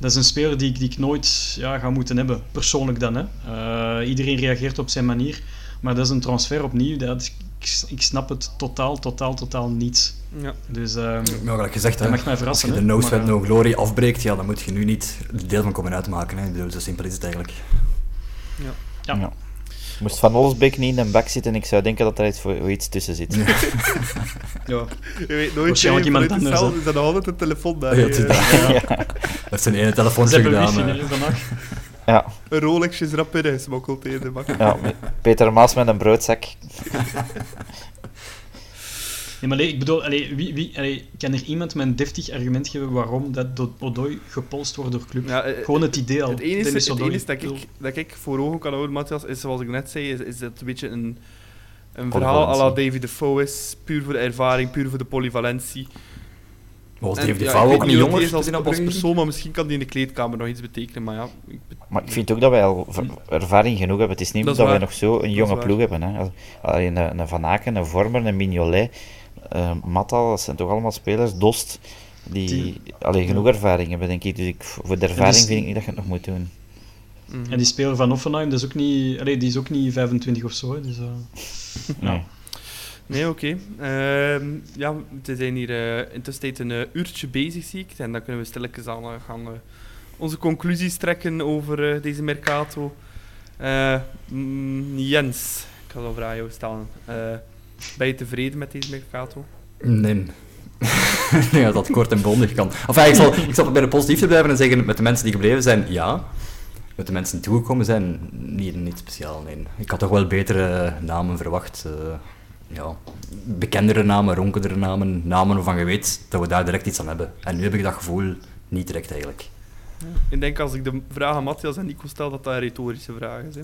dat is een speler die, ik- die ik nooit ja, ga moeten hebben. Persoonlijk dan. Hè. Iedereen reageert op zijn manier. Maar dat is een transfer opnieuw. Dat, ik, ik snap het totaal, totaal, totaal niet. ja. Dus ehm, Maar gelijk gezegd, dat hè, mag mij verrassen. als je de no sweat, eh, no glory afbreekt, ja, dan moet je nu niet er deel van komen uitmaken. Hè. Ik bedoel, zo simpel is het eigenlijk. Ja. Ja. Moest Van Olsbeek niet in een bak zitten, ik zou denken dat er iets, voor, iets tussen zit. ja. Je weet nooit, Waarschijnlijk iemand de anders, cel is dat nog altijd een telefoon daar. Ja, het is dat. Dat zijn ene telefoon Ze hebben gedaan. wifi eh. Ja, Een Rolex is rap ingesmokkeld in de bak. ja, Peter Maas met een broodzak. Nee, maar nee, ik bedoel, allee, wie, wie, allee, kan er iemand met een deftig argument geven waarom dat Do- Odoi gepolst wordt door club? Ja, eh, Gewoon het idee al. Het enige, het enige dat, ik, dat ik voor ogen kan houden, Matthias, is zoals ik net zei, is, is dat het een beetje een, een verhaal à la. David Defoe is. Puur voor de ervaring, puur voor de polyvalentie. Was En, Dave de ik weet ook niet jonger? is als, persoon, maar misschien kan die in de kleedkamer nog iets betekenen. Maar ja, ik, Maar ik vind ook dat wij al ervaring genoeg hebben. Het is niet Dat dat, wij nog zo een jonge ploeg hebben. Hè. Als- allee, Een, een Van Aken, een Vormer, een Mignolet, eh Matta, dat zijn toch allemaal spelers. Dost, die, Die- allee, genoeg ervaring hebben, denk ik. Dus ik, voor de ervaring dus- vind ik niet dat je het nog moet doen. mhm. En die speler van Offenheim, dat is ook niet, allee, die is ook niet 25 of zo. Hè, dus, eh, Nee. Nee, oké. Ehm, ja, we zijn hier eh intussen een eh, uurtje bezig, zie ik. En dan kunnen we stilletjes aan eh, gaan onze conclusies trekken over deze Mercato. Mm, Jens, ik ga een vraag aan jou stellen. Ben je tevreden met deze Mercato? Nee. denk dat kort en bondig kan. Enfin, ik zal, ik zal proberen positief te blijven en zeggen, met de mensen die gebleven zijn, ja. Met de mensen toegekomen zijn, niet, niet speciaal, nee. Ik had toch wel betere namen verwacht. eh, ja, bekendere namen, ronkendere namen, namen waarvan je weet dat we daar direct iets aan hebben. En nu heb ik dat gevoel niet direct eigenlijk. Ik denk als ik de vraag aan Matthias en Nico stel, dat dat een retorische vraag is. Hè?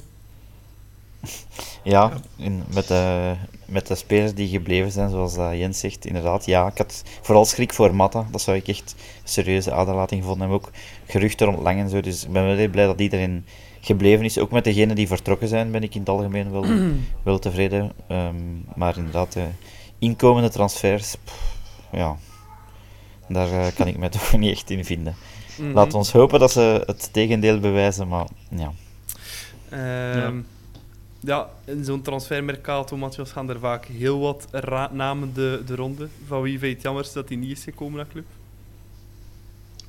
Ja, in- met, de, met de spelers die gebleven zijn, zoals dat Jens zegt, inderdaad. Ja, ik had vooral schrik voor Matta. Dat zou ik echt een serieuze aderlating gevonden hebben. Ook geruchten rond Lang en zo. Dus ik ben wel heel blij dat iedereen gebleven is. Ook met degenen die vertrokken zijn, ben ik in het algemeen wel, wel tevreden. Ehm, maar inderdaad, de inkomende transfers, pff, ja, Daar eh, kan ik mij toch niet echt in vinden. Mhm. Laat ons hopen dat ze het tegendeel bewijzen, maar ja. Ehm, ja. in zo'n transfermercato, Matthias, gaan er vaak heel wat namen de, de ronde. Van wie vind je het jammerst dat hij niet is gekomen naar club?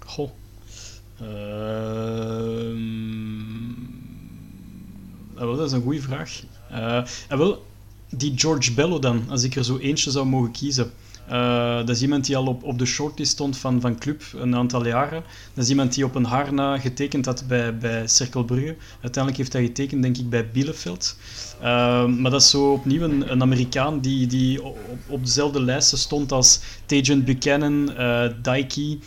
Goh. Ehm, wel, dat is een goede vraag. Eh, en wel, die George Bello dan, als ik er zo eentje zou mogen kiezen. Eh, dat is iemand die al op, op de shortlist stond van, van club een aantal jaren. Dat is iemand die op een haar na getekend had bij, bij Cercle Brugge. Uiteindelijk heeft hij getekend, denk ik, bij Bielefeld. Eh, maar dat is zo opnieuw een, een Amerikaan die, die op, op dezelfde lijsten stond als Tajan Buchanan, eh Daiki.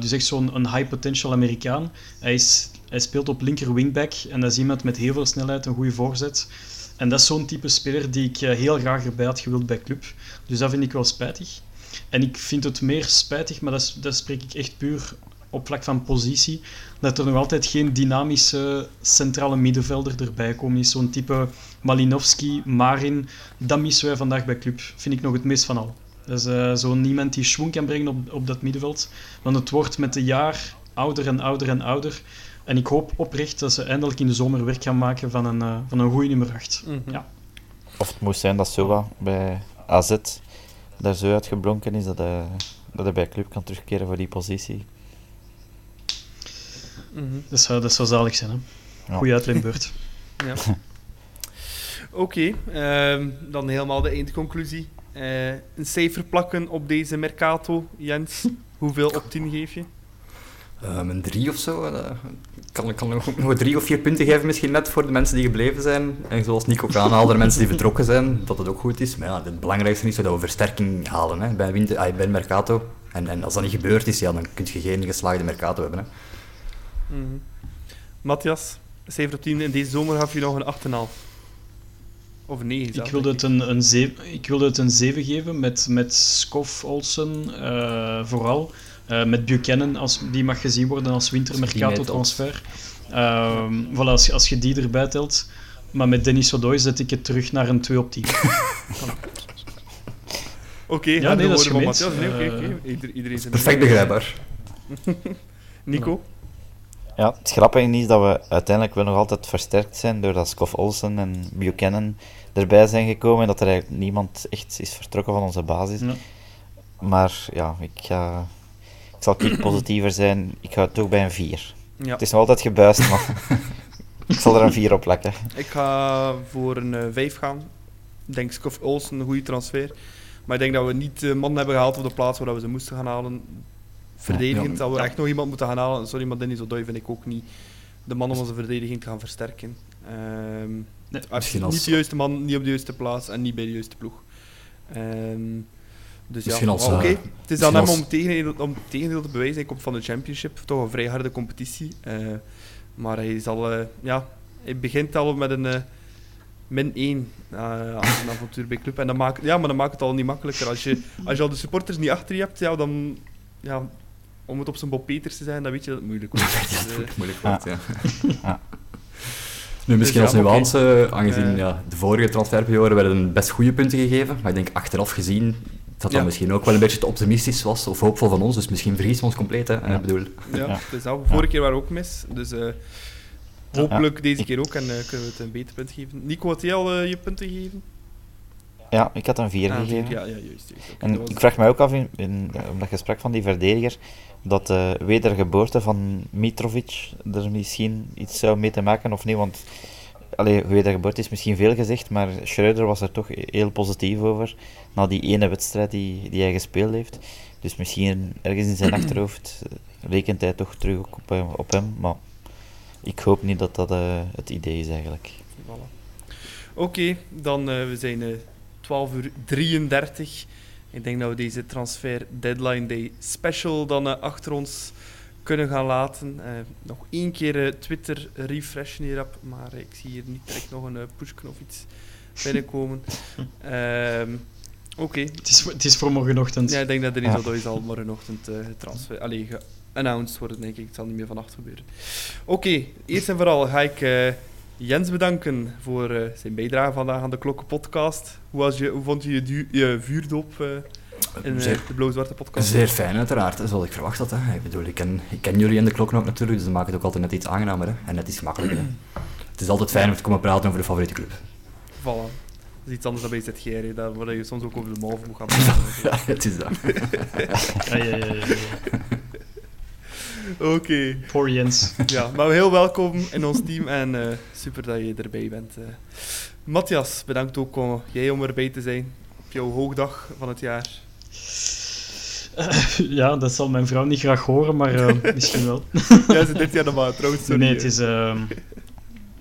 Dus echt zo'n een high potential Amerikaan. Hij, is, hij speelt op linker wingback en dat is iemand met heel veel snelheid, een goede voorzet. En dat is zo'n type speler die ik eh, heel graag erbij had gewild bij club. Dus dat vind ik wel spijtig. En ik vind het meer spijtig, maar dat, dat spreek ik echt puur op vlak van positie, dat er nog altijd geen dynamische centrale middenvelder erbij komen is. Zo'n type Malinowski, Marin, dat missen wij vandaag bij club. Vind ik nog het meest van al. Dat is eh, zo'n iemand die schwung kan brengen op, op dat middenveld. Want het wordt met de jaar ouder en ouder en ouder. En ik hoop oprecht dat ze eindelijk in de zomer werk gaan maken van een, eh, van een goede nummer 8. Mhm. Ja. Of het moest zijn dat Soa bij AZ daar zo uitgeblonken is dat hij, dat hij bij club kan terugkeren voor die positie. Mhm. Dat, zou, dat zou zalig zijn. Hè? Ja. Goeie uitleenbeurt. Ja. Oké, ehm, dan helemaal de eindconclusie. Eh, een cijfer plakken op deze Mercato, Jens. Hoeveel op 10 geef je? Ehm, een drie of zo. eh, kan ik kan nog, drie of vier punten geven, misschien net voor de mensen die gebleven zijn. En zoals Nico ook aanhaalde, de mensen die vertrokken zijn, dat het ook goed is. Maar ja, het belangrijkste is dat we versterking halen hè, bij, winter, ah, bij Mercato. En, en als dat niet gebeurd is, ja, dan kun je geen geslaagde Mercato hebben. Hè. Mhm. Matthias, een cijfer op 10. In deze zomer gaf je nog een 8,5. Of een 9 Ik wilde, het een, een zeven, ik wilde het een 7 geven met, met Skof Olsen eh, vooral. Eh, met Buchanan, als, die mag gezien worden als wintermercato-transfer. Ehm voilà, als, je- als je die erbij telt. Maar met Dennis Odoi zet ik het terug naar een 2 op 10. Oké, Ja, ja, nee, dat is gemeend. Nee, oké, Eh. Ieder- iedereen zijn Perfect begrijpbaar. Nico? Ja, het grappige is dat we uiteindelijk wel nog altijd versterkt zijn doordat Scoff Olsen en Buchanan erbij zijn gekomen en dat er eigenlijk niemand echt is vertrokken van onze basis. Ja. Maar ja, ik, ga, ik zal iets positiever zijn. Ik ga het toch bij een 4. Ja. Het is nog altijd gebuist, maar ik zal er een 4 op plakken. Ik ga voor een eh 5 gaan. Ik denk Scoff Olsen een goede transfer. Maar ik denk dat we niet de man hebben gehaald op de plaats waar we ze moesten gaan halen. Verdedigend, Ja. dat we echt nog iemand moeten gaan halen. Sorry, maar Dennis Odoi vind ik ook niet de man om onze verdediging te gaan versterken. Ehm Nee, als niet de juiste man, niet op de juiste plaats en niet bij de juiste ploeg. Ehm, dus Misschien ja, als, oké. eh, Het is aan hem als- om het tegendeel, om tegendeel te bewijzen. Hij komt van de Championship, toch een vrij harde competitie. Eh, maar hij, is al, eh, ja, hij begint al met een min 1 uh, aan zijn avontuur bij club. En dat maakt, ja, maar dat maakt het al niet makkelijker. Als je, als je al de supporters niet achter je hebt, ja, dan... Ja, om het op zijn Bob Peters te zijn, dan weet je dat het moeilijk wordt. Dus, Moeilijk wordt, ja. Ja. Nu, misschien Dus als nuance, aangezien ja, de vorige transferperiode werden best goede punten gegeven, maar ik denk achteraf gezien dat dat Ja. misschien ook wel een beetje te optimistisch was of hoopvol van ons, dus misschien vergissen we ons compleet. Hè. Ja. Ik bedoel, ja, het is. Vorige keer waren we ook mis. Dus eh, hopelijk deze keer ook en eh, kunnen we het een beter punt geven. Nico, had jij al eh, je punten gegeven? Ja, ik had een 4 Ah, gegeven. Ja, ja, juist. En dat was- ik vraag me ook af, in, in, omdat je sprak van die verdediger, dat de wedergeboorte van Mitrovic er misschien iets zou mee te maken of niet. Want allee, wedergeboorte is misschien veel gezegd, maar Schreuder was er toch heel positief over na die ene wedstrijd die, die hij gespeeld heeft. Dus misschien ergens in zijn achterhoofd eh, rekent hij toch terug ook op, hem- op hem. Maar ik hoop niet dat dat eh, het idee is eigenlijk. Voilà. Oké, dan uh, we zijn uh, 12 uur 33. Ik denk dat we deze transfer deadline day special dan achter ons kunnen gaan laten. Uh, nog één keer Twitter refreshen hierop, maar ik zie hier niet direct nog een pushknop of iets binnenkomen. um, Oké. Okay. Het, is, het is voor morgenochtend. Ja, ik denk dat er is ja. al morgenochtend uh, transfer. Allee, geannounced worden, denk ik. Het zal niet meer vannacht gebeuren. Oké, okay, eerst en vooral ga ik uh, Jens bedanken voor uh, zijn bijdrage vandaag aan de Klokken Podcast. Hoe, was je, hoe vond je je, du- je vuurdoop? In eh, Zeer- de Blauw-Zwarte podcast. Zeer fijn uiteraard, zoals ik verwacht had. Hè. Ik bedoel, ik ken, ik ken jullie en de klok ook natuurlijk, dus dat maakt het ook altijd net iets aangenamer hè. en net iets gemakkelijker. hè. Het is altijd fijn om te komen praten over de favoriete club. Voilà. Dat is iets anders dan bij ZGR, hè, daar waar je soms ook over de mouw moet gaan praten. Ja, het is dat. Ja, ja, ja, ja, ja. Oké. Poor Jens. Ja, maar heel welkom in ons team en eh, super dat je erbij bent. eh. Matthias, bedankt ook eh, jij om erbij te zijn op jouw hoogdag van het jaar. Ja, dat zal mijn vrouw niet graag horen, maar eh, misschien wel. Ja, ze dit jaar nog maar trouwens. Sorry, nee, het is... ehm,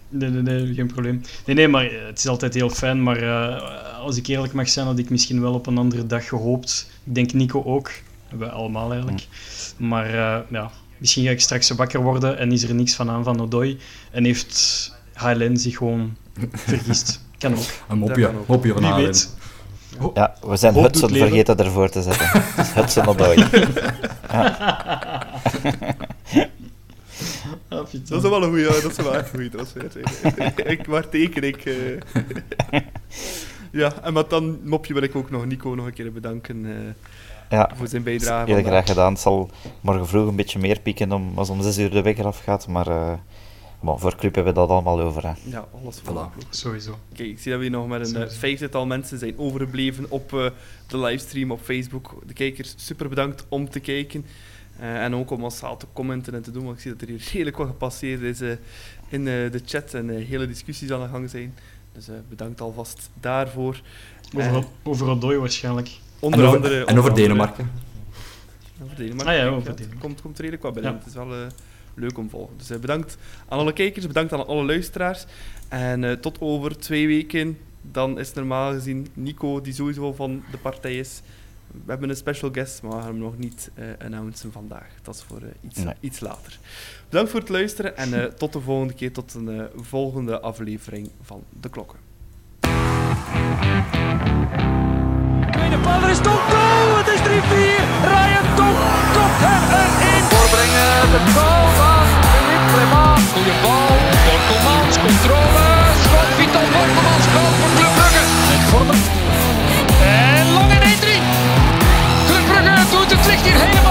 Nee, nee, nee, geen probleem. Nee, nee, maar eh, het is altijd heel fijn. Maar eh, als ik eerlijk mag zijn, had ik misschien wel op een andere dag gehoopt. Ik denk Nico ook. Wij allemaal eigenlijk. Maar eh, ja, misschien ga ik straks wakker worden en is er niks van aan van Odoi. En heeft HLN zich gewoon vergist. Kan ook. Een mopje, kan ook. mopje van Wie Ja, we zijn Hoop Hudson vergeten ervoor te zetten. Dus Hudson Odoi. Ah, putain. Dat is wel een goeie, dat is wel een goede transfer. ik, waar teken ik? eh. ja, en met dan mopje wil ik ook nog Nico nog een keer bedanken eh, Ja, voor zijn bijdrage. heel graag gedaan. Het zal morgen vroeg een beetje meer pieken om, als om 6 uur de wekker afgaat. Maar eh, bon, voor club hebben we dat allemaal over. Hè. Ja, alles voilà. Voilà. Sowieso. Oké, ik zie dat we hier nog met een eh, vijftigtal mensen zijn overgebleven op eh, de livestream op Facebook. De kijkers, super bedankt om te kijken. Eh, en ook om massaal te commenten en te doen, want ik zie dat er hier redelijk wat gepasseerd is in eh, de chat en hele discussies aan de gang zijn. Dus eh, bedankt alvast daarvoor. Over, over Odoi waarschijnlijk. onder En over, andere, en over Denemarken. Over Denemarken. Ah ja, kijk, over het Denemarken. Komt, komt redelijk wat binnen. Ja. Het is wel eh, leuk om te volgen. Dus eh, bedankt aan alle kijkers, bedankt aan alle luisteraars. En eh, tot over twee weken, dan is normaal gezien Nico, die sowieso van de partij is. We hebben een special guest, maar we gaan hem nog niet eh announcen vandaag. Dat is voor iets, Nee. iets later. Bedankt voor het luisteren en eh, tot de volgende keer, tot een eh, volgende aflevering van De Klokken. Tweede paal, er is Tom! Het is 3-4! Ryan Tom hem erin! brengen. De goal van Philippe Clement. Goede bal door Controle. Schot Vital Borkelmans. Goal voor Club Brugge. En Vormen. En Long in 1-3. Club Brugge doet het licht hier helemaal.